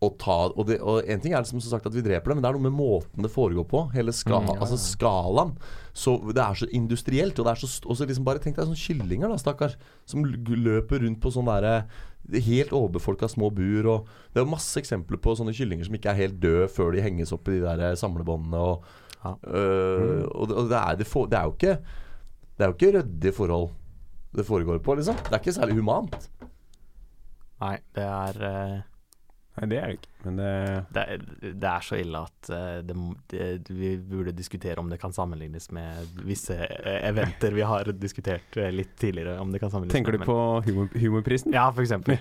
å ta og, det, og en ting er liksom som sagt at vi dreper det, men det er noe med måten det foregår på. Hele ska, altså skalaen. Så Det er så industrielt. Og det er så og så liksom bare tenk deg sånne kyllinger, da, stakkar. Som løper rundt på sånne derre helt overbefolka små bur. Og det er masse eksempler på sånne kyllinger som ikke er helt døde før de henges opp i de der samlebåndene. Og, Ja. øh, og, det- og det, er, det, for, det er jo ikke Det er jo ikke ryddige forhold det foregår på, liksom. Det er ikke særlig humant. Nei, det er eh, Nei, det er det ikke. Men det det er, det er så ille at eh, det, det, vi burde diskutere om det kan sammenlignes med visse eh, eventer vi har diskutert eh, litt tidligere. Om det kan sammenlignes Tenker du med, på humor, humorprisen? Ja, for eksempel.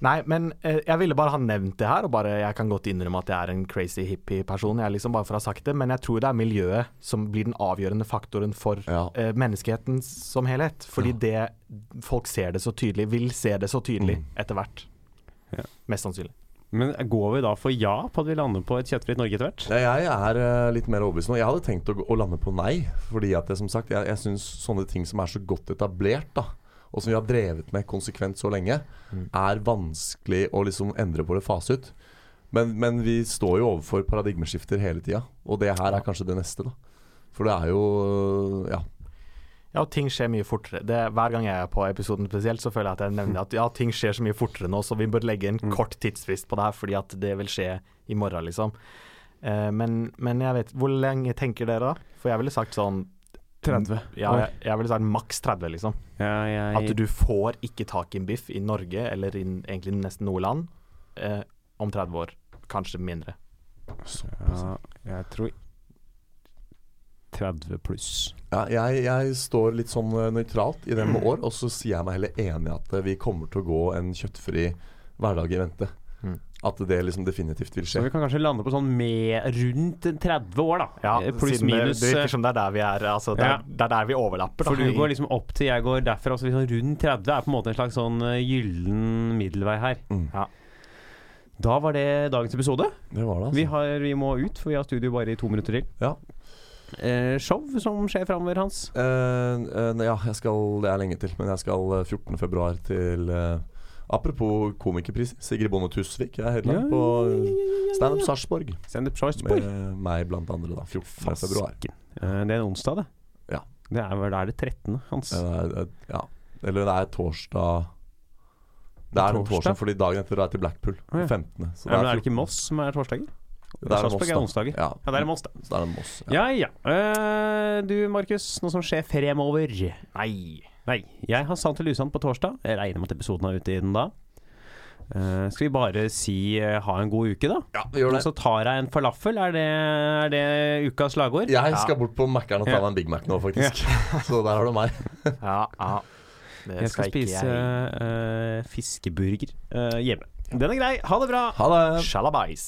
Nei, men jeg ville bare ha nevnt det her, og bare jeg kan godt innrømme at jeg er en crazy hippie-person, jeg liksom bare for å ha sagt det, men jeg tror det er miljøet som blir den avgjørende faktoren for Ja. eh, menneskeheten som helhet. Fordi det folk ser det så tydelig, vil se det så tydelig Mm. etter hvert. Ja. Mest sannsynlig. Men går vi da for ja på at vi lander på et kjøttfritt Norge etter hvert? Ja, jeg er eh, litt mer overbevist nå. Jeg hadde tenkt å, å lande på nei. Fordi at det, som sagt, jeg, jeg syns sånne ting som er så godt etablert, da, og som vi har drevet med konsekvent så lenge, Mm. er vanskelig å liksom endre på eller fase ut. Men, men vi står jo overfor paradigmeskifter hele tida, og det her er kanskje det neste, da. For det er jo Ja. Ja, ting skjer mye fortere. Det, hver gang jeg er på episoden spesielt, så føler jeg at jeg nevner at ja, ting skjer så mye fortere nå, så vi bør legge en kort tidsfrist på det her, fordi at det vil skje i morgen, liksom. Eh, men, men jeg vet Hvor lenge tenker dere da? For jeg ville sagt sånn 30. Ja, jeg, jeg ville sagt maks 30, liksom. Ja, jeg, At du får ikke tak i en biff i Norge, eller i egentlig nesten noe land, eh, om 30 år. Kanskje mindre. ja, jeg tror 30 pluss. Ja, jeg, jeg står litt sånn nøytralt i det med år, og så sier jeg meg heller enig i at vi kommer til å gå en kjøttfri hverdag i vente. At det liksom definitivt vil skje. Så vi kan kanskje lande på sånn med rundt 30 år, da. Ja, Pluss minus. det virker som det er der vi er. Altså, det, Ja. er, det er der vi overlapper. For du går liksom opp til jeg går derfra. Altså liksom rundt 30 er på en måte en slags sånn gyllen middelvei her. Mm. Ja. Da var det dagens episode. Det var det, altså. Vi, har, vi må ut, for vi har studio bare i to minutter til. Ja. Eh, show som skjer framover, Hans. Eh, eh, ja, jeg skal, det er lenge til, men jeg skal eh, 14. februar til eh, Apropos komikerpris, Sigrid Bonde Tusvik er headline på eh, Standup Sarpsborg. Standup Sarpsborg. Med meg blant andre, da. 14. februar. Eh, det er en onsdag, det. Ja. Det er vel er det 13., Hans. Eh, det er- ja. Eller det er torsdag Det er Torsdag? fordi dagen etter er til Blackpool. Å, ja. 15. Så Ja, men er det ikke Moss som er torsdager? Det er Sarpsborg er onsdager. Ja. Ja, det er Moss, da. Så det er Moss. Ja. Ja ja. Uh, du Markus, noe som skjer fremover? Nei. Nei. Jeg har Sant til Lusand på torsdag. Jeg regner med at episoden er ute i den da. Uh, skal vi bare si uh, ha en god uke, da? ja, vi gjør Og så tar jeg en falafel. Er det, er det ukas slagord? Jeg skal bort på Mækkern og ta meg en Big Mac nå, faktisk. Så der har du meg. Ja, ja. Det Jeg skal spise jeg. Uh, fiskeburger eh, hjemme. Den er grei. Ha det bra. Ha det. Shalabais.